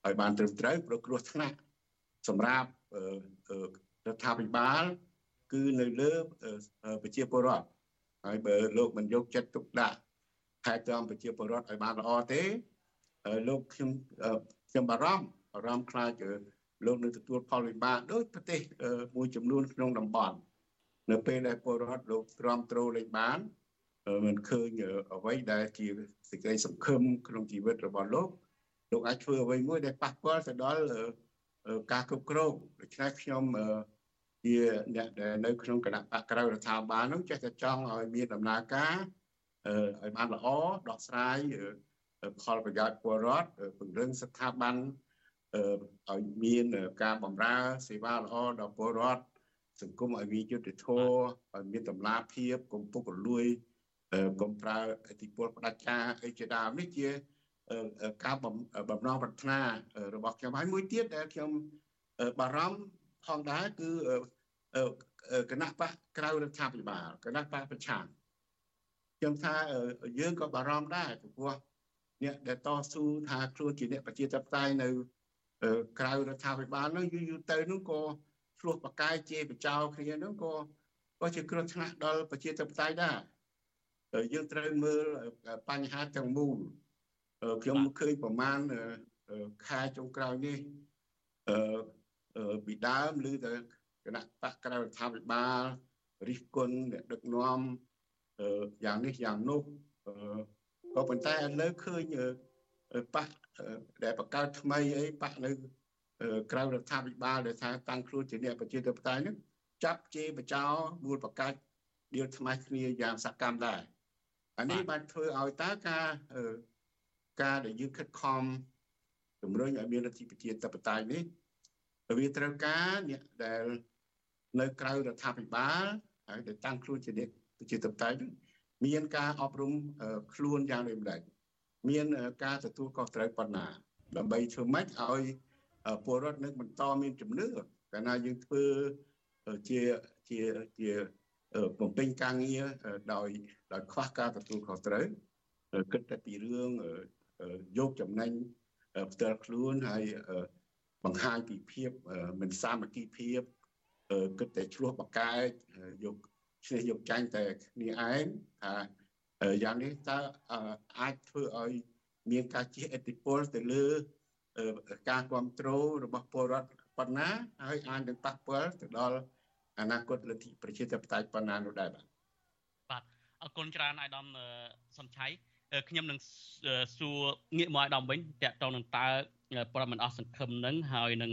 ឲ្យបានត្រឹមត្រូវប្រគ្រោះថ្នាក់សម្រាប់រដ្ឋាភិបាលគឺនៅលើប្រជាពលរដ្ឋហើយបើលោកមិនយកចិត្តទុកដាក់ ថែទាំប្រជាពលរដ្ឋឲ្យបានល្អទេលោកខ្ញុំខ្ញុំបារម្ភបារម្ភខ្លាចលោកនឹងទទួលផលវិបាកដោយប្រទេសមួយចំនួនក្នុងតំបន់នៅពេលដែលពលរដ្ឋលោកទ្រាំទ្រលេខបានមិនឃើញអ្វីដែលជាសេចក្តីសង្ឃឹមក្នុងជីវិតរបស់លោកលោកអាចធ្វើអ្វីមួយដែលប៉ះពាល់ទៅដល់ការគ្រប់គ្រងដូច្នេះខ្ញុំជាអ្នកដែលនៅក្នុងគណៈបកក្រៅរដ្ឋាភិបាលនោះចេះតែចង់ឲ្យមានដំណើរការ ឲ្យបានល្អដោះស្រាយផលប្រយោជន៍ពលរដ្ឋពង្រឹងស្ថាប័នឲ្យមានការបម្រើសេវាល្អដល់ពលរដ្ឋសង្គមឲ្យមានយុត្តិធម៌ឲ្យមានតម្លាភាពកុំពុករលួយកុំប្រើអធិពលផ្ដាច់ការអីជាដើមនេះជាការបំណងប្រាថ្នារបស់ខ្ញុំហើយមួយទៀតដែលខ្ញុំបារម្ភផងដែរគឺគណៈបកក្រៅរដ្ឋាភិបាលគណៈបកប្រឆាំង ខ្ញុំថាយើងក៏បារម្ភដែរព្រោះអ្នកដែលតស៊ូថាខ្លួនជាអ្នកប្រជាធិបតេយ្យនៅក្រៅរដ្ឋាភិបាលនោះយូរយូរទៅនោះក៏ឆ្លោះបកាយជាបចោគ្នានោះក៏ក៏ជាគ្រោះថ្នាក់ដល់ប្រជាធិបតេយ្យដែរយើងត្រូវមើលបញ្ហាទាំងមូលខ្ញុំឃើញប្រមាណខែចុងក្រោយនេះអឺពីដើមឬទៅគណៈបកក្រៅរដ្ឋាភិបាលរិះគន់អ្នកដឹកនាំ យ៉ាងនេះយ៉ាងនោះក៏ប៉ុន្តែឥឡូវឃើញបកដែលបង្កើតថ្មីអីបកនៅក្រៅរដ្ឋាភិបាលដែលថាតាំងខ្លួនជាអ្នកប្រជាធិបតេយ្យហ្នឹងចាប់ជេរបចោមូលបង្កើតដៀលថ្មីគ្នាយ៉ាងសកម្មដែរអានេះបានធ្វើឲ្យតើការការដែលយើងខិតខំជំរុញឲ្យមានរដ្ឋាភិបាលតបតៃនេះវាត្រូវការអ្នកដែលនៅក្រៅរដ្ឋាភិបាលហើយដែលតាំងខ្លួនជាអ្នក ប្រជាធិបតេយ្យមានការអប់រំខ្លួនយ៉ាងដូចម្ដេចមានការទទួលខុសត្រូវប៉ុណ្ណា ដើម្បីធ្វើម៉េចឲ្យពលរដ្ឋនឹងបន្តមានជំនឿកាលណាយើងធ្វើជាជាជាបំពេញការងារដោយដោយខ្វះការទទួលខុសត្រូវគិតតែពីរឿងយកចំណេញផ្ទាល់ខ្លួនហើយបង្ហាញពីភាពមិនសាមគ្គីភាពគិតតែឆ្លោះបកែកយក ឈ្នះយកចាញ់តែគ្នាឯងថាយ៉ាងនេះតើអាចធ្វើឲ្យមានការជះឥទ្ធិពលទៅលើការគ្រប់គ្រងរបស់ពលរដ្ឋប៉ុណ្ណាហើយអាចនឹងប៉ះពាល់ទៅដល់អនាគតលទ្ធិប្រជាធិបតេយ្យប៉ុណ្ណានោះដែរបាទបាទអរគុណច្រើនអាយដាមសំឆៃខ្ញុំនឹងសួរងាកមកអាយដាមវិញតកតនឹងតើប្រមិនអស់សង្ឃឹមនឹងហើយនឹង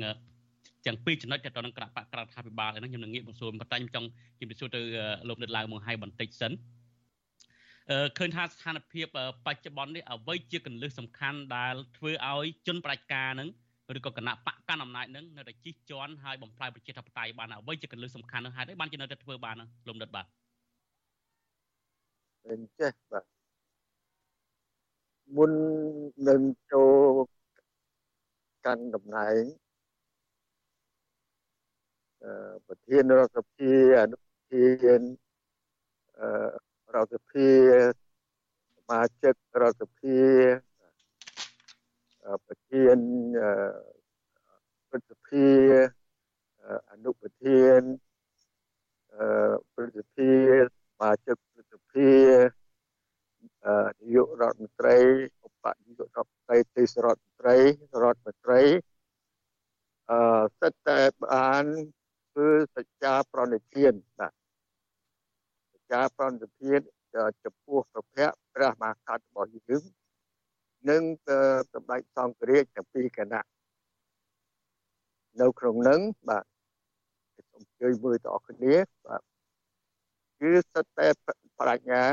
ទាំងពីរចំណុចតទៅនឹងក្របកក្របថាពិបាលហ្នឹងខ្ញុំនឹងងាកមកសួរប៉ុន្តែខ្ញុំចង់ជម្រាបសួរទៅលោកនិតឡើងមកឲ្យបន្តិចសិនឃើញថាស្ថានភាពបច្ចុប្បន្ននេះអ្វីជាកលឹះសំខាន់ដែលធ្វើឲ្យជនប្រជាការនឹងឬក៏គណៈបកកាន់អំណាចនឹងនៅតែជិះជាន់ហើយបំផ្លាញប្រជាធិបតេយ្យបានអ្វីជាកលឹះសំខាន់នោះហេតុអីបានជានៅតែធ្វើបានលោកនិតបាទអញ្ចេះបាទមុននឹងចូលកាន់តំណែង ប្រធានរដ្ឋសភាអនុប្រធានរដ្ឋសភាសមាជិករដ្ឋសភាប្រធានព្រឹទ្ធសភាអនុប្រធានព្រឹទ្ធសភាសមាជិកព្រឹទ្ធសភានាយករដ្ឋមន្ត្រីឧបនាយករដ្ឋមន្ត្រីទេសរដ្ឋមន្ត្រីរដ្ឋមន្ត្រីអឺសិតតែបាន ធ្វើសច្ចាប្រណិធានបាទសច្ចាប្រណិធានចំពោះប្រភពព្រះមហាក្សត្ររបស់យើងនិងសម្ដេចសង្ឃរាជទាំងពីរគណៈនៅក្នុងនឹងបាទសូមជួយមើលតអស់គ្នាបាទគឺសិតតែប្រាជ្ញា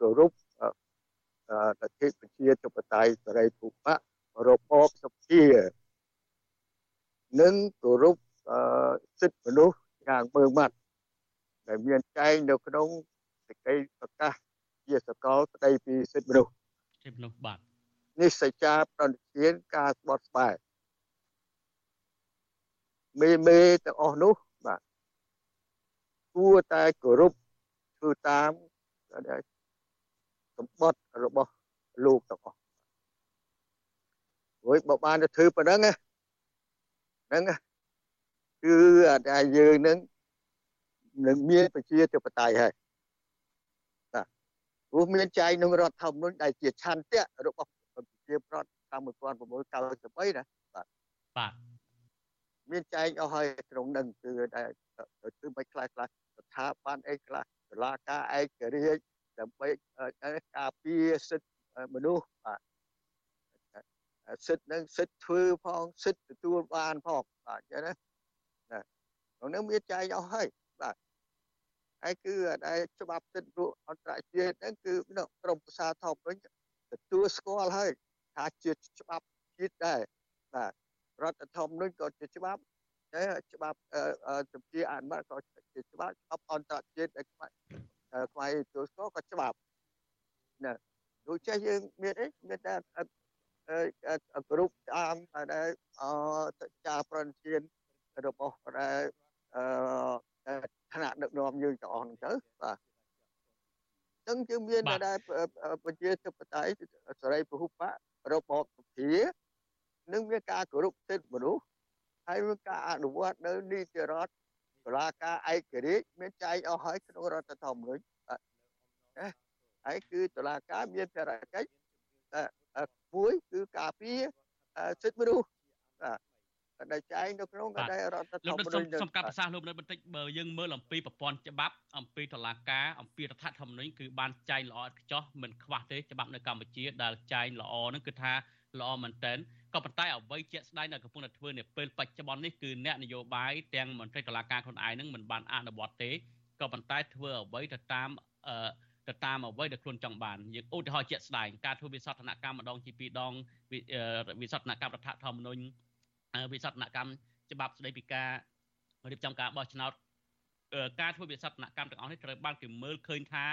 គោរពលទ្ធិប្រជាធិបតេយ្យសេរីភូមិរបបសភានិងគោរព សិទ្ធិមនុស្សយ៉ាងមើងម៉ាត់ដែលមានចែងនៅក្នុងសេចក្តីប្រកាសជាសកលស្តីពីសិទ្ធិមនុស្សសិទ្ធិមនុស្សបាទនេះសច្ចាប្រតិធានការស្បត់ស្បែកមេមេទាំងអស់នោះបាទគួរតែគោរពធ្វើតាមសម្បត្តិរបស់លោកទាំងអស់រួចបើបានទៅធ្វើប៉ុណ្ណឹងហ្នឹង គឺអាយើងនឹងនឹងមានប្រជាធិបតេយ្យហើយបាទព្រោះមានចែងក្នុងរដ្ឋធម្មនុញ្ញដែលជាឆន្ទៈរបស់ប្រជាប្រដ្ឋតាម1993ណាបាទបាទមានចែងអស់ហើយក្នុងនឹងគឺដែលគឺមិនខ្លះខ្លះស្ថាប័នអីខ្លះតុលាការឯករាជ្យដើម្បីការពារសិទ្ធិមនុស្សបាទសិទ្ធិនឹងសិទ្ធិធ្វើផងសិទ្ធិទទួលបានផងបាទអញ្ចឹងណាណាក្នុងនោះមានចែងអស់ហើយបាទហើយគឺដែលច្បាប់សិទ្ធិមនុស្សអន្តរជាតិហ្នឹងគឺក្រមប្រសាធម្មនុញ្ញទទួលស្គាល់ហើយថាជាច្បាប់ជាតិដែរបាទរដ្ឋធម្មនុញ្ញក៏ជាច្បាប់តែច្បាប់ជំទាអនុម័តក៏ជាច្បាប់ច្បាប់អន្តរជាតិដែលខ្វាយខ្វាយទទួលស្គាល់ក៏ច្បាប់ណាដូចចេះយើងមានអីមានតែគ្រប់តាមដែលអចាប្រតិធានរបស់ អឺឋានៈដឹកនាំយើងទាំងអស់ហ្នឹងទៅបាទអញ្ចឹងគឺមានតែប្រជាធិបតេយ្យសេរីពហុបករបបសភានឹងមានការគោរពសិទ្ធិមនុស្សហើយមានការអនុវត្តនៅនីតិរដ្ឋតុលាការឯករាជ្យមានចែងអស់ហើយក្នុងរដ្ឋធម្មនុញ្ញណាហើយគឺតុលាការមានភារកិច្ចមួយគឺការពារសិទ្ធិមនុស្សបាទ ដែលចែងនៅក្នុងកដែលរដ្ឋធម្មនុញ្ញសំកាត់ប្រសាសន៍លោកនៅបន្តិចបើយើងមើលអំពីប្រព័ន្ធច្បាប់អំពីតុលាការអំពីរដ្ឋធម្មនុញ្ញគឺបានចែងល្អឥតខ្ចោះមិនខ្វះទេច្បាប់នៅកម្ពុជាដែលចែងល្អហ្នឹងគឺថាល្អមែនតើក៏ប៉ុន្តែអ្វីជាក់ស្ដែងដែលកំពុងតែធ្វើនៅពេលបច្ចុប្បន្ននេះគឺអ្នកនយោបាយទាំងមន្ត្រីតុលាការខ្លួនឯងហ្នឹងមិនបានអនុវត្តទេក៏ប៉ុន្តែធ្វើអ្វីទៅតាមអឺទៅតាមអ្វីដែលខ្លួនចង់បានយើងឧទាហរណ៍ជាក់ស្ដែងការធ្វើវិសោធនកម្មម្ដងជាពីរដងវិសោធនកម្មរដ្ឋធម្មនុញ្ញ វិសោធនកម្មច្បាប់ស្ដីពីការរៀបចំការបោះឆ្នោតការធ្វើវិសោធនកម្មទាំងអស់នេះត្រូវបានគេមើលឃើញថា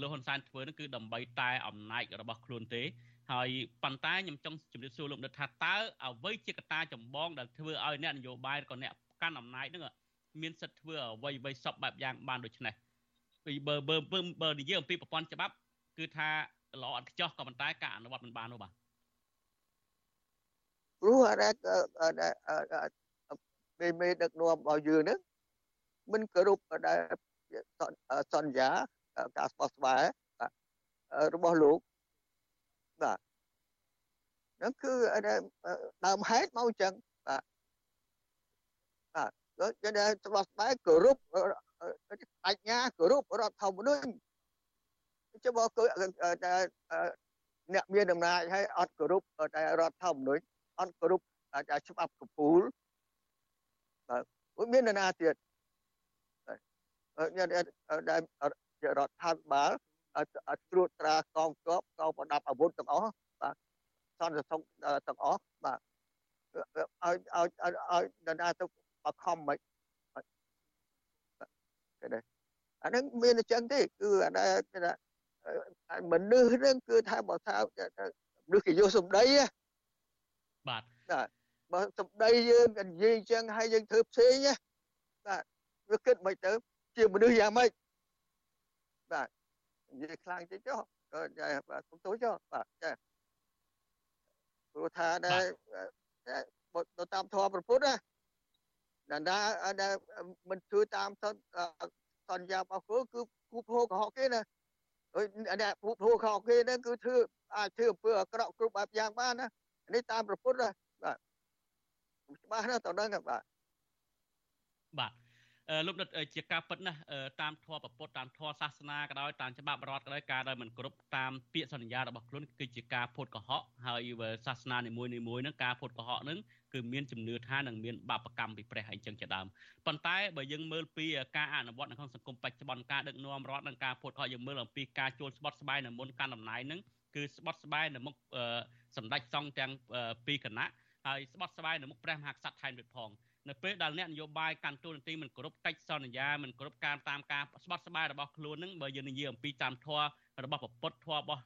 លោកហ៊ុនសែនធ្វើនោះគឺដើម្បីតែអំណាចរបស់ខ្លួនទេហើយប៉ុន្តែខ្ញុំចង់ជម្រាបសួរលោកនិតថាតើអ្វីជាកត្តាចម្បងដែលធ្វើឲ្យអ្នកនយោបាយក៏អ្នកកាន់អំណាចនឹងមានសិទ្ធិធ្វើអ្វីអ្វីសពបែបយ៉ាងបានដូចនេះពីបើបើបើនិយាយអំពីប្រព័ន្ធច្បាប់គឺថាល្អអត់ខ្ចោះក៏ប៉ុន្តែការអនុវត្តមិនបាននោះបាទ ព្រោះអរមេមេដឹកនាំរបស់យើងហ្នឹងមិនគោរពដែលសន្យាការស្បោះស្បែរបស់លោកបាទហ្នឹងគឺដើមហេតុមកអញ្ចឹងបាទបាទគេដែលស្បោះស្បែគោរពបញ្ញាគោរពរដ្ឋធម្មនុញ្ញចុះបើគឺអ្នកមានអំណាចហើយអត់គោរពតែរដ្ឋធម្មនុញ្ញ អត់គោរពតែច្បាប់កពូលបាទមាននរណាទៀតដែលរដ្ឋាភិបាលត្រួតត្រាកងទ័ពកងប្រដាប់អាវុធទាំងអស់បាទសន្តិសុខទាំងអស់បាទឲ្យឲ្យឲ្យនរណាទៅបខំមិនគេដែរអានឹងមានអញ្ចឹងទេគឺអាដែលគេថាមនុស្សនឹងគឺថាបើថាមនុស្សគេយកសម្ដី បាទបើសម្ដីយើងនិយាយអញ្ចឹងហើយយើងធ្វើផ្សេងណាបាទវាគិតមិនទៅជាមនុស្សយ៉ាងម៉េចបាទនិយាយខ្លាំងតិចចុះក៏ចាបាទសុំទោសចុះបាទចាព្រោះថាដែលទៅតាមធម៌ប្រពុតណាណាណាមិនធ្វើតាមសន្យារបស់គូគឺគូភោកុហកគេណាអ្នកភូភោកុហកគេហ្នឹងគឺធ្វើអាចធ្វើអំពើអាក្រក់គ្រប់បែបយ៉ាងបានណា នេះតាមប្រពុតណាបាទច្បាស់ណាស់តើដឹងបាទបាទលោកដិតជាការពិតណាស់តាមធម៌ប្រពុតតាមធម៌សាសនាក៏ដោយតាមច្បាប់រដ្ឋក៏ដោយការដែលមិនគ្រប់តាមពាក្យសន្យារបស់ខ្លួនគឺជាការផុតកុហកហើយសាសនានីមួយៗហ្នឹងការផុតកុហកហ្នឹងគឺមានជំនឿថានឹងមានបាបកម្មពីព្រះអីចឹងជាដើមប៉ុន្តែបើយើងមើលពីការអនុវត្តនៅក្នុងសង្គមបច្ចុប្បន្នការដឹកនាំរដ្ឋនិងការផុតកុហកយើងមើលអំពីការជួលស្បត់ស្បាយនៅមុនកាន់តំណែងហ្នឹង គឺស្បត់ស្បាយនៅមុខសម្ដេចសង្ឃទាំងពីរគណៈហើយស្បត់ស្បាយនៅមុខព្រះមហាក្សត្រថែមទៀតផងនៅពេលដែលអ្នកនយោបាយកាន់តួនាទីមិនគោរពកិច្ចសន្យាមិនគោរពការតាមការស្បត់ស្បាយរបស់ខ្លួននឹងបើយើងនិយាយអំពីតាមធម៌របស់ពុទ្ធធម៌របស់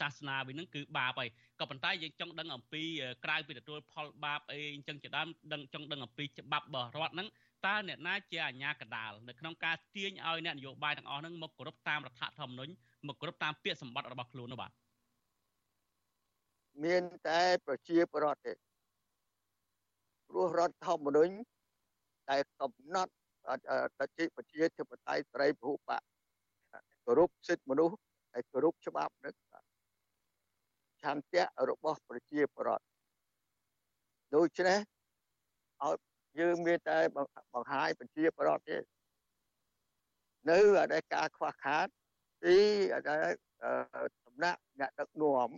សាសនាវិញហ្នឹងគឺបាបហើយក៏ប៉ុន្តែយើងចង់ដឹងអំពីក្រៅពីទទួលផលបាបអីអញ្ចឹងជាដើមដឹងចង់ដឹងអំពីច្បាប់របស់រដ្ឋហ្នឹងតើអ្នកណាជាអាជ្ញាកណ្ដាលនៅក្នុងការទាញឲ្យអ្នកនយោបាយទាំងអស់ហ្នឹងមកគោរពតាមរដ្ឋធម្មនុញ្ញ មកគោរពតាមពាក្យសម្បត្តិរបស់ខ្លួននោះបាទមានតែប្រជាពលរដ្ឋទេព្រោះរដ្ឋធម្មនុញ្ញតែកំណត់ប្រជាប្រជាធិបតេយ្យសេរីពហុបកគោរពសិទ្ធិមនុស្សហើយគោរពច្បាប់នឹងឆន្ទៈរបស់ប្រជាពលរដ្ឋដូច្នេះឲ្យយើងមានតែបង្ហាញប្រជាពលរដ្ឋទេនៅតែការខ្វះខាត ទីដែលសំណាក់អ្នកដឹកនាំ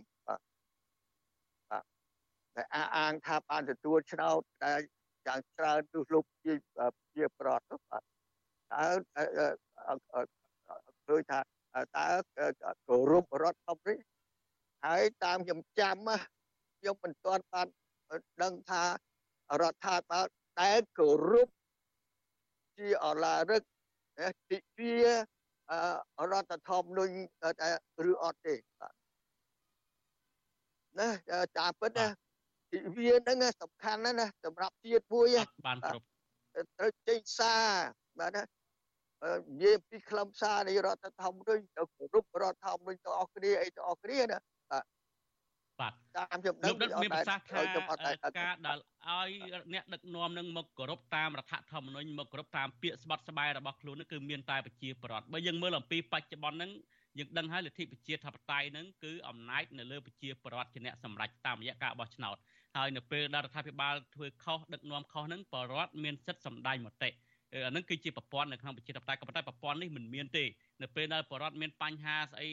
ដែលអះអាងថាបានទទួលឆ្នោតដែលយ៉ាងច្រើនទស្សលុបជាជាប្រតបាទតើឃើញថាតើគោរពរដ្ឋធម្មនុញ្ញហើយតាមខ្ញុំចាំខ្ញុំមិនទាន់បានដឹងថារដ្ឋាភិបាលដែលគោរពជាអឡារឹកទិវា រដ្ឋធម្មនុញ្ញឬអត់ទេបាទណាតាមពិតណាទិវាហ្នឹងសំខាន់ណាស់ណាសម្រាប់ជាតិមួយបានគ្រប់ត្រូវចេញសារបាទណានិយាយពីខ្លឹមសារនៃរដ្ឋធម្មនុញ្ញទៅគ្រប់រដ្ឋធម្មនុញ្ញទៅអស់គ្នាអីទៅអស់គ្នាណា បាទបាទតាមខ្ញុំដឹងលោកមានប្រសាសន៍ថាការដែលឲ្យអ្នកដឹកនាំនឹងមកគោរពតាមរដ្ឋធម្មនុញ្ញមកគោរពតាមពាក្យស្បត់ស្បាយរបស់ខ្លួននឹងគឺមានតែប្រជាប្រដ្ឋបើយើងមើលអំពីបច្ចុប្បន្នហ្នឹងយើងដឹងហើយលទ្ធិប្រជាធិបតេយ្យហ្នឹងគឺអំណាចនៅលើប្រជាប្រដ្ឋជាអ្នកសម្រេចតាមរយៈការបោះឆ្នោតហើយនៅពេលដែលរដ្ឋាភិបាលធ្វើខុសដឹកនាំខុសហ្នឹងបរដ្ឋមានសិទ្ធិសម្ដែងមតិ អានឹងគឺជាប្រព័ន្ធនៅក្នុងប្រជាធិបតេយ្យក៏ប៉ុន្តែប្រព័ន្ធនេះមិនមានទេនៅពេលដែលបរដ្ឋមានបញ្ហាស្អី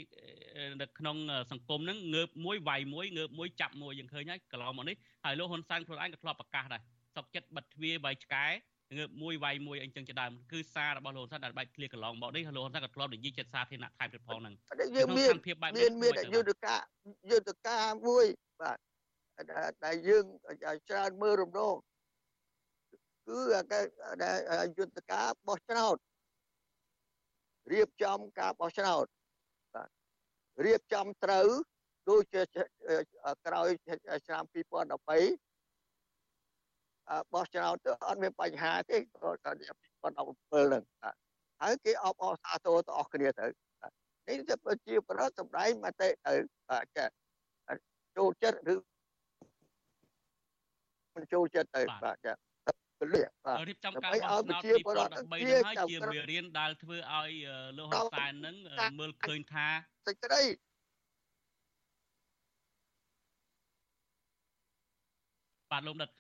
នៅក្នុងសង្គមហ្នឹងងើបមួយវាយមួយងើបមួយចាប់មួយយើងឃើញហើយកន្លងមកនេះហើយលោកហ៊ុនសែនខ្លួនឯងក៏ធ្លាប់ប្រកាសដែរសុកចិត្តបិទទ្វារវាយឆ្កែងើបមួយវាយមួយអីចឹងជាដើមគឺសាររបស់លោកហ៊ុនសែនដែលបែកធ្លាកន្លងមកនេះលោកហ៊ុនសែនក៏ធ្លាប់និយាយចិត្តសាធារណៈថែមទៀតផងហ្នឹងយើងមានមានមានយុទ្ធការយុទ្ធការមួយបាទដែលយើងច្រើនមើលរំលង គឺយុទ្ធការបោះឆ្នោតរៀបចំការបោះឆ្នោតបាទរៀបចំត្រូវដូចជាក្រោយឆ្នាំ2013បោះឆ្នោតទៅអត់មានបញ្ហាទេក៏2017ហ្នឹងហើយគេអបអរសាទរទៅអស់គ្នាទៅនេះទៅជាប្រតិសម្ដែងមតិទៅចាចូលចិត្តឬមិនចូលចិត្តទៅបាទចា លះរៀបចំការបោះឆ្នោត2013នេះហើយជាមេរៀនដែលធ្វើឲ្យលោកហ៊ុនសែននឹងមើលឃើញថាសេចក្តីបាទលោកដិត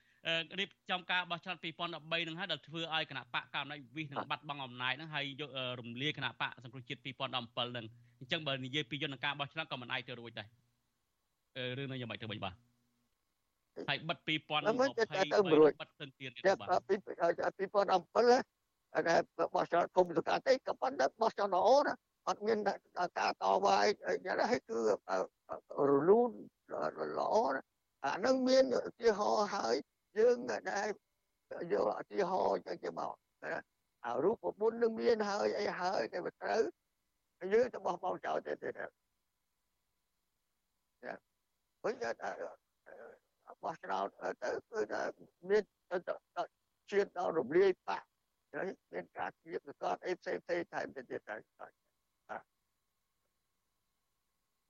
រៀបចំការបោះឆ្នោត2013នឹងហើយដែលធ្វើឲ្យគណៈបកកណ្ដាលវិសនឹងបាត់បង់អំណាចនឹងហើយយករំលាយគណៈបកសង្គ្រោះជាតិ2017នឹងអញ្ចឹងបើនិយាយពីយន្តការបោះឆ្នោតក៏មិនអាចទៅរួចដែររឿងនេះយ៉ាងម៉េចទៅវិញបាទ ហើយបិទ2020បិទទៅទិនទៀតទៀតបាទពី2017តែបោះឆ្នោតគុំសកាទេក៏ប៉ុន្តែបោះឆ្នោតល្អណាអត់មានការតវ៉ាយ៉ាងណាហើយគឺរលូនល្អណាអានឹងមានឧទាហរណ៍ហើយយើងដែលយកឧទាហរណ៍ចឹងទៅមកអារូបមន្តនឹងមានហើយអីហើយតែវាត្រូវយើងទៅបោះបោចោលទៅទៀតវិញ បោះឆ្នោតទៅគឺថាមានជាតិដល់រំលាយបាក់ហើយមានការគៀបសកតអីផ្សេងផ្សេងថែមទៅទៀតទៅបាទ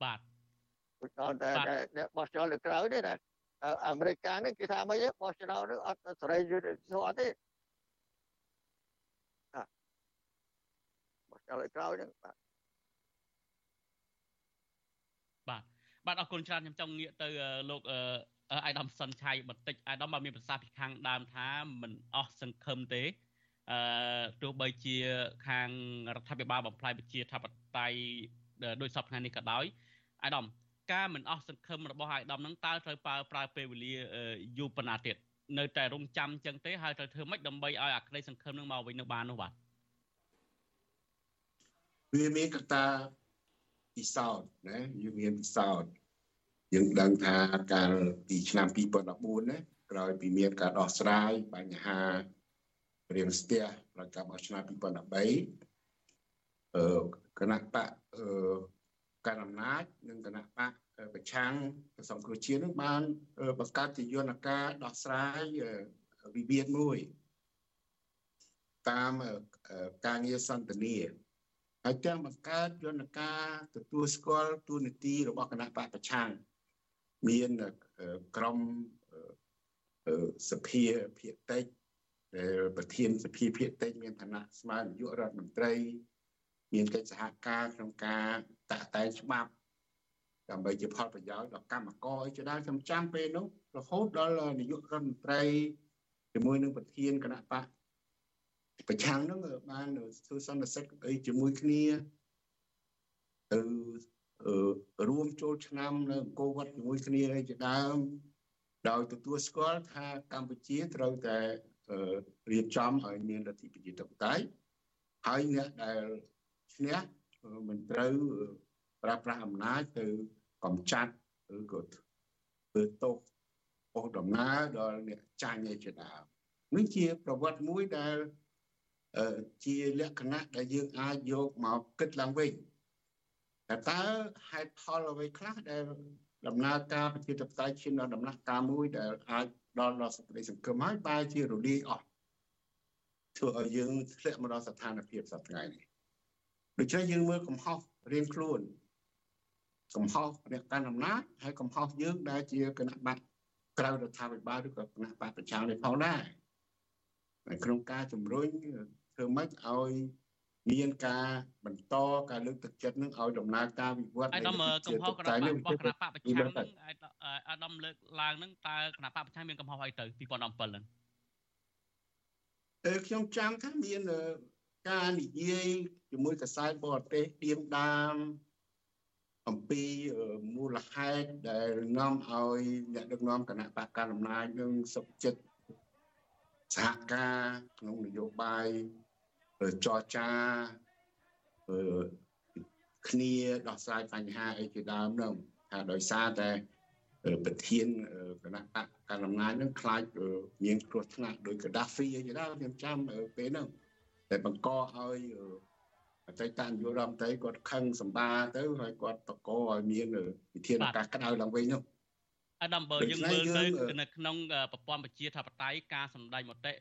បាទឧទាហរណ៍តែអ្នកបោះឆ្នោតលើក្រៅនេះណាអាមេរិកកាំងនេះគេថាមិនបោះឆ្នោតនឹងអត់សេរីយុត្តិធម៌ទេបោះឆ្នោតលើក្រៅហ្នឹងបាទបាទបាទអរគុណច្រើនខ្ញុំចង់ងាកទៅលោក អាយដាមសុនឆៃបន្តិចអាយដាមបានមានប្រសាសន៍ពីខាងដើមថាមិនអស់សង្ឃឹមទេអឺទោះបីជាខាងរដ្ឋាភិបាលបំផ្លាញប្រជាធិបតេយ្យដោយសពថ្ងៃនេះក៏ដោយអាយដាមការមិនអស់សង្ឃឹមរបស់អាយដាមនឹងតើត្រូវប្រើប្រើពេលវេលាយូរប៉ុណ្ណាទៀតនៅតែរងចាំចឹងទេហើយត្រូវធ្វើម៉េចដើម្បីឲ្យអាក្តីសង្ឃឹមនឹងមកវិញនៅបាននោះបាទវាមានកត្តាពិសោធន៍ណាយើងមានពិសោធន៍ យើងដឹងថាកាលពីឆ្នាំ2014ណាក្រោយពីមានការដោះស្រាយបញ្ហារៀងស្ទះប្រកាសរបស់ឆ្នាំ2013អឺគណៈបកអឺការអំណាចនិងគណៈបកប្រឆាំងសង្គ្រោះជាតិនឹងបានបង្កើតជាយន្តការដោះស្រាយវិវាទមួយតាមការងារសន្តានាហើយទាំងបង្កើតយន្តការទទួលស្គាល់ទូនាទីរបស់គណៈបកប្រឆាំង មានក្រុមសភាភាគតិចដែលប្រធានសភាភាគតិចមានឋានៈស្មើនាយករដ្ឋមន្ត្រី មានកិច្ចសហការក្នុងការតាក់តែងច្បាប់ដើម្បីជាផលប្រយោជន៍ដល់កម្មករឲ្យជាដើមចំចាំពេលនោះរហូតដល់នាយករដ្ឋមន្ត្រីជាមួយនឹងប្រធានគណៈបកប្រឆាំងនោះបានធ្វើសន្និសីទអីជាមួយគ្នាទៅ រួមចូលឆ្នាំនៅអង្គរវត្តជាមួយគ្នាជាដើមដោយទទួលស្គាល់ថាកម្ពុជាត្រូវតែរៀបចំឲ្យមានលទ្ធិប្រជាធិបតេយ្យហើយអ្នកដែលឈ្នះមិនត្រូវប្រើប្រាស់អំណាចទៅកំចាត់ឬក៏ធ្វើទោសអូសដំណើរដល់អ្នកចាញ់ឯជាដើមនេះជាប្រវត្តិមួយដែលជាលក្ខណៈដែលយើងអាចយកមកគិតឡើងវិញ តែតើហេតុផលអ្វីខ្លះដែលដំណើរការប្រជាធិបតេយ្យឈានដល់ដំណាក់កាលមួយដែលអាចដល់ដល់សេចក្តីសង្ឃឹមហើយបែរជារលាយអស់ធ្វើឲ្យយើងធ្លាក់មកដល់ស្ថានភាពសប្តាហ៍នេះដូច្នេះយើងមើលកំហុសរៀងខ្លួនកំហុសអ្នកកាន់អំណាចហើយកំហុសយើងដែលជាគណៈបកក្រៅរដ្ឋាភិបាលឬក៏គណៈបកប្រជានេះផងដែរក្នុងការជំរុញធ្វើម៉េចឲ្យ មានការបន្តការលើកទឹកចិត្តនឹងឲ្យដំណើរការវិវត្តនៃកំហុសគណៈបករបស់គណៈបកប្រឆាំងនឹងអាដាមលើកឡើងនឹងតើគណៈបកប្រឆាំងមានកំហុសអីទៅ2017ហ្នឹងអឺខ្ញុំចាំថាមានការនិយាយជាមួយកសែតបរទេសទៀមដាមអំពីមូលហេតុដែលនាំឲ្យអ្នកដឹកនាំគណៈបកកណ្ដាលអំណាចនឹងសុខចិត្តសហការក្នុងនយោបាយ ចរចាគ្នាដោះស្រាយបញ្ហាអីជាដើមនោះថាដោយសារតែប្រធានគណៈបកកណ្ដាលអំណាចនឹងខ្លាចមានគ្រោះថ្នាក់ដោយកដាហ្វីអីជាដើមខ្ញុំចាំពេលហ្នឹងតែបង្កឲ្យអតីតនាយករដ្ឋមន្ត្រីគាត់ខឹងសម្បាទៅហើយគាត់តកឲ្យមានវិធានការក្តៅឡើងវិញនោះអាដាមបើយើងមើលទៅនៅក្នុងប្រព័ន្ធប្រជាធិបតេយ្យការសម្ដែងមតិ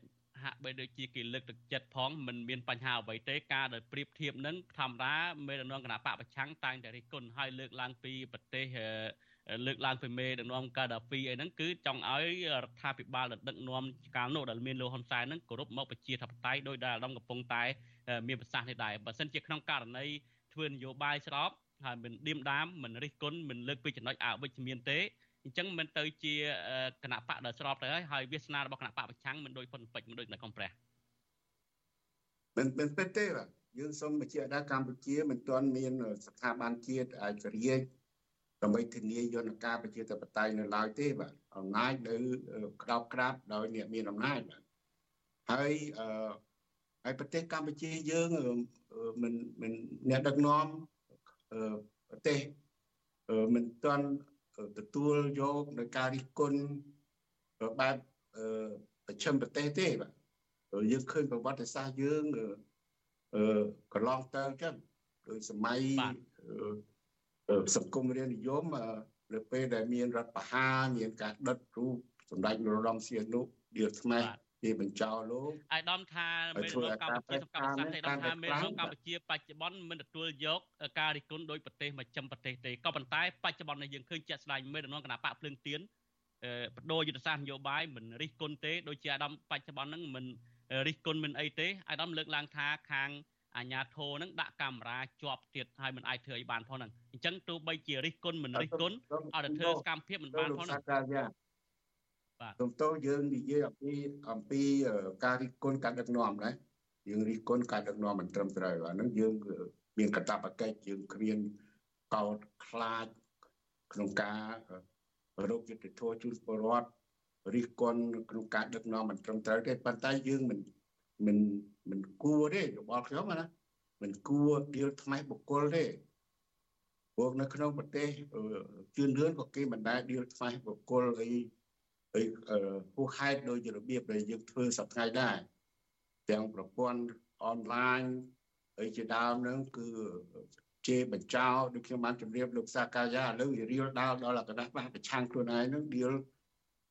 ហាក់បីដូចជាគេលើកទឹកចិត្តផងមិនមានបញ្ហាអ្វីទេការដែលប្រៀបធៀបនឹងធម្មតាមេដឹកនាំគណៈបកប្រឆាំងតែងតែរិះគន់ឲ្យលើកឡើងពីប្រទេសលើកឡើងពីមេដឹកនាំកាដាហ្វីអីហ្នឹងគឺចង់ឲ្យរដ្ឋាភិបាលដឹកនាំកាលនោះដែលមានលោកហ៊ុនសែនហ្នឹងគោរពមកប្រជាធិបតេយ្យដោយដែលអាដាមកំពុងតែមានប្រសាសន៍នេះដែរបើសិនជាក្នុងករណីធ្វើនយោបាយស្របហើយមិនឌៀមដាមមិនរិះគន់មិនលើកពីចំណុចអវិជ្ជមានទេ អញ្ចឹងមិនទៅជាគណៈបកដែលស្របទៅហើយហើយវាសនារបស់គណៈបកប្រឆាំងមិនដូចប៉ុនពេជ្រមិនដូចនៅកំព្រះមិនមិនពេតទេបាទយើងសូមបញ្ជាក់ថាកម្ពុជាមិនទាន់មានស្ថាប័នជាតិអាចរាជដើម្បីធានាយន្តការប្រជាធិបតេយ្យនៅឡើយទេបាទអំណាចនៅក្តោបក្តាប់ដោយអ្នកមានអំណាចបាទហើយអឺហើយប្រទេសកម្ពុជាយើងមិនមិនអ្នកដឹកនាំប្រទេសមិនទាន់ ទទួលយកនៅការរិះគន់បែបប្រចាំប្រទេសទេបាទយើងឃើញប្រវត្តិសាស្ត្រយើងអឺកន្លងទៅអញ្ចឹងដោយសម័យសង្គមរាជនិយមនៅពេលដែលមានរដ្ឋបហាមានការដិតរូបសម្ដេចនរោត្តមសីហនុឌៀលថ្មី គេបញ្ចោលលោកអាយដាមថាមេរោគកម្ពុជាសំខាន់សាស្ត្រឯកឧត្តមថាមេរោគកម្ពុជាបច្ចុប្បន្នមិនទទួលយកការរិះគន់ដោយប្រទេសមកចំប្រទេសទេក៏ប៉ុន្តែបច្ចុប្បន្ននេះយើងឃើញជាក់ស្ដែងមេរណគណៈបកភ្លើងទៀនបដូរយុទ្ធសាស្ត្រនយោបាយមិនរិះគន់ទេដូចជាអាដាមបច្ចុប្បន្នហ្នឹងមិនរិះគន់មិនអីទេអាដាមលើកឡើងថាខាងអាញាធរនឹងដាក់កាមេរ៉ាជាប់ទៀតហើយមិនអាចធ្វើអីបានផងហ្នឹងអញ្ចឹងទោះបីជារិះគន់មិនរិះគន់អត់ទៅធ្វើសកម្មភាពមិនបានផងហ្នឹងបា ទសំទោយើងនិយាយអំពីអំពីការរិះគន់ការដឹកនាំណាយើងរិះគន់ការដឹកនាំមិនត្រឹមត្រូវអាហ្នឹងយើងមានកាតព្វកិច្ចយើងគ្មានកោតខ្លាចក្នុងការរោគយុទ្ធធម៌ជូនពលរដ្ឋរិះគន់ក្នុងការដឹកនាំមិនត្រឹមត្រូវទេប៉ុន្តែយើងមិនមិនមិនគួរទេយោបល់ខ្ញុំណាមិនគួរដៀលថ្មីបុគ្គលទេពួកនៅក្នុងប្រទេសជឿនលឿនក៏គេមិនដែលដៀលថ្មីបុគ្គលអី ហើយហួសហេតុដោយរបៀបដែលយើងធ្វើសប្តាហ៍ដែរទាំងប្រព័ន្ធអនឡាញហើយជាដើមហ្នឹងគឺជេរបញ្ចោដូចខ្ញុំបានជម្រាបលោកសាកាយាឥឡូវវារៀលដល់ដល់គណៈបកប្រឆាំងខ្លួនឯងហ្នឹងរៀល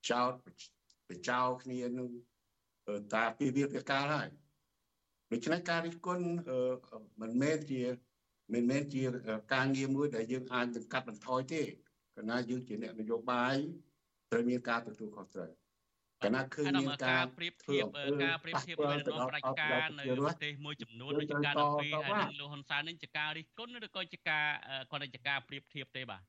ចោតបញ្ចោគ្នានឹងតាពីវាវាកាលហើយដូច្នេះការរិះគន់មិនមែនជាមិនមែនជាការងារមួយដែលយើងអាចនឹងកាត់បន្ថយទេគណៈយើងជាអ្នកនយោបាយ ត្រូវមានការទទួលខុសត្រូវគណៈឃើញមានការប្រៀបធៀបការប្រៀបធៀបនៅក្នុងប្រជាការនៅប្រទេសមួយចំនួនដូចជាការដល់ពីហើយនឹងលោកហ៊ុនសែននឹងជាការរិះគន់ឬក៏ជាការគាត់ជាការប្រៀបធៀបទេបាទ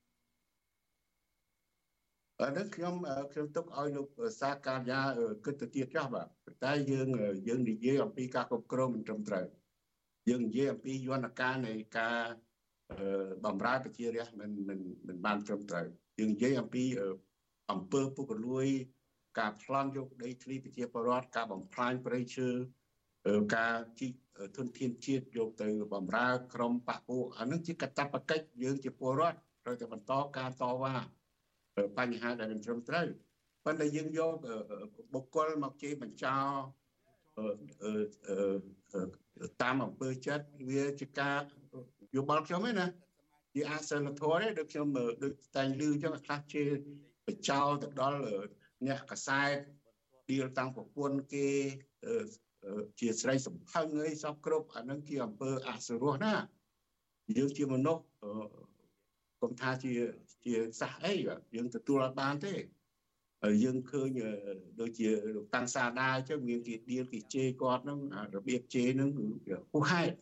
អានេះខ្ញុំខ្ញុំទុកឲ្យលោកសាកាយាគិតទៅទៀតចាស់បាទតែយើងយើងនិយាយអំពីការគ្រប់គ្រងមិនត្រឹមត្រូវយើងនិយាយអំពីយន្តការនៃការបំរើប្រជារាស្ត្រមិនមិនមិនបានត្រឹមត្រូវយើងនិយាយអំពី អំពើពុករលួយ ការប្លន់យកដីធ្លីប្រជាពលរដ្ឋការបំផ្លាញព្រៃឈើការជីកធនធានជាតិយកទៅបំរើក្រុមបពពួកអានឹងជាកតបកិច្ចយើងជាពលរដ្ឋត្រូវតែបន្តការតវ៉ាបញ្ហាដែលមិនត្រឹមត្រូវប៉ុន្តែយើងយកបុគ្គលមកជេរបញ្ចោតាមអំពើចិត្តវាជាការយោបល់ខ្ញុំឯណាជាអសិលធម៌ទេដូចខ្ញុំដូចតែងលឺចឹងខ្លះជេរ បញ្ចោទៅដល់អ្នកកសែតឌីលតាំងប្រពន្ធគេជាស្រីសំផឹងអីសពគ្រប់អានឹងជាអំពើអសុរោះណាយើងជាមនុស្សកុំថាជាជាសះអីយើងទទួលអត់បានទេហើយយើងឃើញដូចជាលោកតាំងសាដាអញ្ចឹងមានគេដៀលគេជេរគាត់ហ្នឹងរបៀបជេរហ្នឹងគឺហួសហេតុ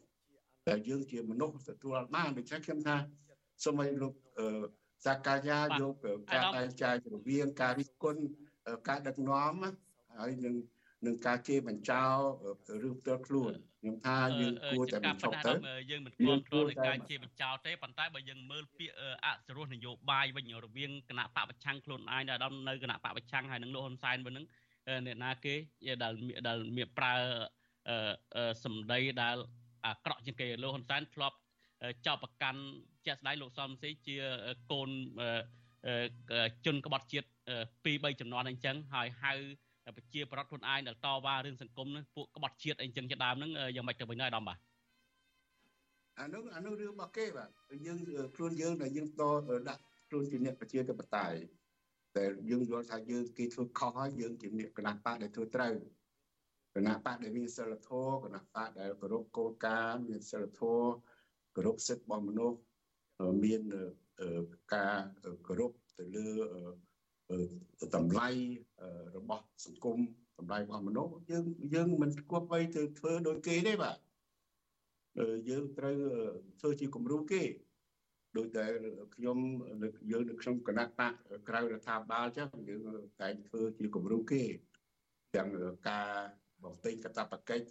តែយើងជាមនុស្សទទួលអត់បានដូច្នេះខ្ញុំថាសូមឲ្យលោក សាកាយាយកការបែងចែករវាងការរិះគន់ការដឹកនាំហើយនឹងនឹងការជេរបញ្ចោរឿងផ្ទាល់ខ្លួនខ្ញុំថាយើងគួរតែបញ្ចប់ទៅយើងមិនគ្រប់គ្រងនឹងការជេរបញ្ចោទេប៉ុន្តែបើយើងមើលពាក្យអសរោះនយោបាយវិញរវាងគណៈបកប្រឆាំងខ្លួនឯងដែលដល់នៅគណៈបកប្រឆាំងហើយនឹងលោកហ៊ុនសែនវិញនឹងអ្នកណាគេដែលដែលមានប្រើសម្ដីដែលអាក្រក់ជាងគេលោកហ៊ុនសែនធ្លាប់ ចោទប្រកាន់ជាក់ស្ដែងលោកសំស៊ីជាកូនជនក្បត់ជាតិ2 3ចំនួនអញ្ចឹងហើយហៅប្រជាប្រដ្ឋខ្លួនឯងដែលតវ៉ារឿងសង្គមហ្នឹងពួកក្បត់ជាតិអីចឹងជាដើមហ្នឹងយ៉ាងម៉េចទៅវិញហើយអាដាមបាទអានោះអានោះរឿងរបស់គេបាទយើងខ្លួនយើងដែលយើងតដាក់ខ្លួនជាអ្នកប្រជាធិបតេយ្យតែយើងយល់ថាយើងគេធ្វើខុសហើយយើងជាអ្នកគណៈបកដែលធ្វើត្រូវគណៈបកដែលមានសិលធម៌គណៈបកដែលគោរពគោលការណ៍មានសិលធម៌ គោរពសិទ្ធិរបស់មនុស្សមានការគោរពទៅលើតម្លៃរបស់សង្គមតម្លៃរបស់មនុស្សយើងយើងមិនគួរបីទៅធ្វើដូចគេទេបាទយើងត្រូវធ្វើជាគំរូគេដោយតែខ្ញុំយើងនៅក្នុងគណៈបកក្រៅរដ្ឋាភិបាលចឹងយើងតែងធ្វើជាគំរូគេទាំងការបំពេញកាតព្វកិច្ច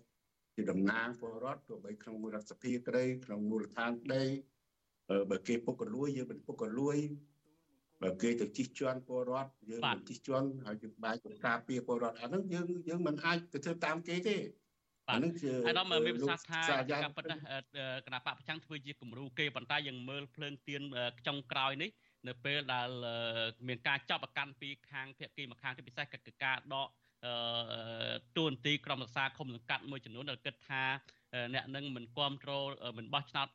ជាតំណាងពលរដ្ឋទោះបីក្នុងរដ្ឋសភាក្តីក្នុងមូលដ្ឋានក្តីបើគេពុកកលួយយើងមិនពុកកលួយបើគេទៅជិះជាន់ពលរដ្ឋយើងមិនជិះជាន់ហើយយើងបែកទៅការពារពលរដ្ឋអាហ្នឹងយើងយើងមិនអាចទៅធ្វើតាមគេទេអានឹងជាអានោះមានប្រសាសន៍ថាការពិតគណៈបកប្រចាំធ្វើជាគំរូគេប៉ុន្តែយើងមើលភ្លើងទៀនចុងក្រោយនេះនៅពេលដែលមានការចាប់ប្រកាន់ពីខាងភាគីមួយខាងទីពិសេសកិច្ចការដក ទួនាទីក្រុមរក្សាឃុំសង្កាត់មួយចំនួនដែលគិតថាអ្នកនឹងមិនគ្រប់គ្រងមិនបោះឆ្នោត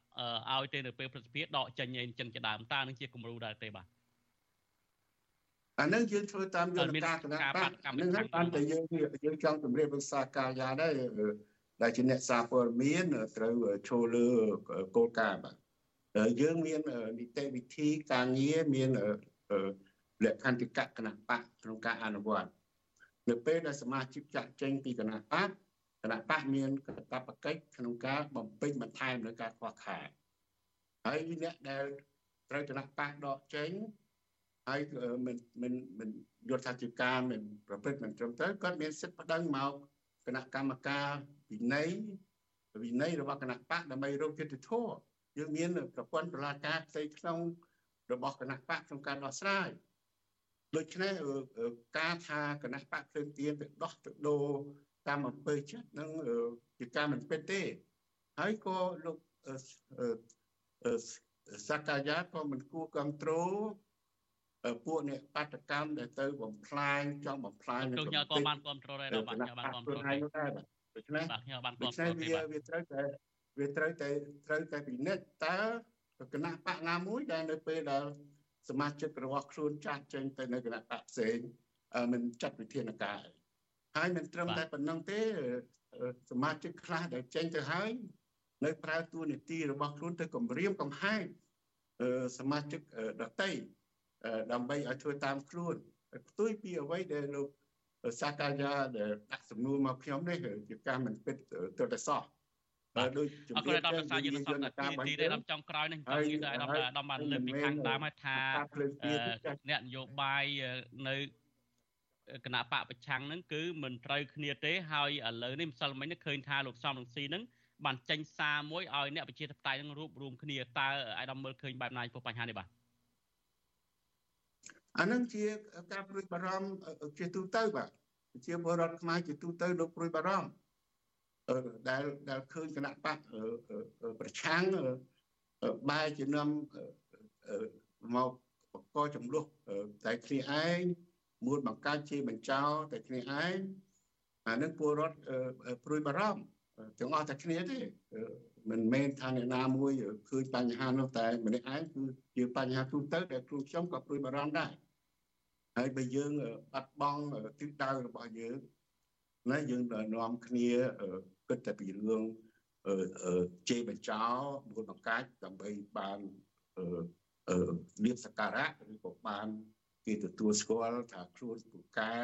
ឲ្យទេនៅពេលប្រសិទ្ធភាពដកចេញអីចឹងជាដើមតើនឹងជាគំរូដែរទេបាទអានឹងយើងធ្វើតាមយន្តការគណៈបកនឹងហើយបានតែយើងយើងចង់ជម្រាបវិសាកាយាដែរដែលជាអ្នកសារព័ត៌មានត្រូវចូលលើគោលការណ៍បាទយើងមាននីតិវិធីការងារមានលក្ខន្តិកៈគណៈបកក្នុងការអនុវត្ត នៅពេលដែលសមាជិកចាក់ចេញពីគណៈបកគណៈបកមានកាតព្វកិច្ចក្នុងការបំពេញបន្ថែមនៅការខ្វះខាតហើយអ្នកដែលត្រូវគណៈបកដកចេញហើយមិនមិនមិនយល់ថាជាការមិនប្រព្រឹត្តមិនត្រឹមត្រូវគាត់មានសិទ្ធិប្តឹងមកគណៈកម្មការវិន័យវិន័យរបស់គណៈបកដើម្បីរកយុត្តិធម៌យើងមានប្រព័ន្ធតុលាការផ្ទៃក្នុងរបស់គណៈបកក្នុងការដោះស្រាយ ដូច្នេះការថាគណៈបកភ្លើងទៀនទៅដោះទៅដូរតាមអំពើចិត្តនឹងជាការមិនពិតទេហើយក៏លោកសកាយាក៏មិនគួរគ្រប់គ្រងពួកអ្នកបាតកម្មដែលទៅបំផ្លាញចង់បំផ្លាញនឹងខ្ញុំក៏បានគ្រប់គ្រងដែរបាទខ្ញុំបានគ្រប់គ្រងដែរដូច្នេះបាទខ្ញុំបានគ្រប់គ្រងវាវាត្រូវតែវាត្រូវតែត្រូវតែពិនិត្យតើគណៈបកណាមួយដែលនៅពេលដែល សមាជិករបស់ខ្លួនចាស់ចេញទៅនៅគណៈបកផ្សេងមិនចាត់វិធានការហើយមិនត្រឹមតែប៉ុណ្្នឹងទេសមាជិកខ្លះដែលចេញទៅហើយនៅប្រើតួនាទីរបស់ខ្លួនទៅគម្រាមកំហែងសមាជិកដតីដើម្បីឲ្យធ្វើតាមខ្លួនផ្ទុយពីអ្វីដែលលោកសាកាយាដែលដាក់សំណួរមកខ្ញុំនេះជាការមិនពិតទល់តែសោះ បាទដូចជំរាបទៅយើងយន្តការទីដែលចង់ក្រោយនេះចង់និយាយដល់អាដាមបានលើកពីខាងដើមថាអ្នកនយោបាយនៅគណៈបកប្រឆាំងហ្នឹងគឺមិនត្រូវគ្នាទេហើយឥឡូវនេះម្សិលមិញនេះឃើញថាលោកសំរងស៊ីហ្នឹងបានចេញសារមួយឲ្យអ្នកប្រជាធិបតេយ្យហ្នឹងរួបរวมគ្នាតើអាដាមមើលឃើញបែបណាចំពោះបញ្ហានេះបាទអានឹងជាការព្រួយបារម្ភជាទូទៅបាទជាបរដ្ឋខ្មែរជាទូទៅលោកព្រួយបារម្ភ ដែលដែលឃើញគណៈបកប្រឆាំងបែរជានាំមកបកកចំនួនតែគ្នាឯងមួលបង្កើតជាបញ្ចោតែគ្នាឯងអានឹងពលរដ្ឋព្រួយបារម្ភទាំងអស់តែគ្នាទេមិនមែនថាអ្នកណាមួយឃើញបញ្ហានោះតែម្នាក់ឯងគឺជាបញ្ហាទូទៅដែលគ្រូខ្ញុំក៏ព្រួយបារម្ភដែរហើយបើយើងបាត់បង់ទិសដៅរបស់យើងណាយើងនាំគ្នា គិតតែពីរឿងជេរបញ្ចោមួយបង្កាច់ដើម្បីបានលៀបសក្ការៈឬក៏បានគេទទួលស្គាល់ថាខ្លួនពូកែ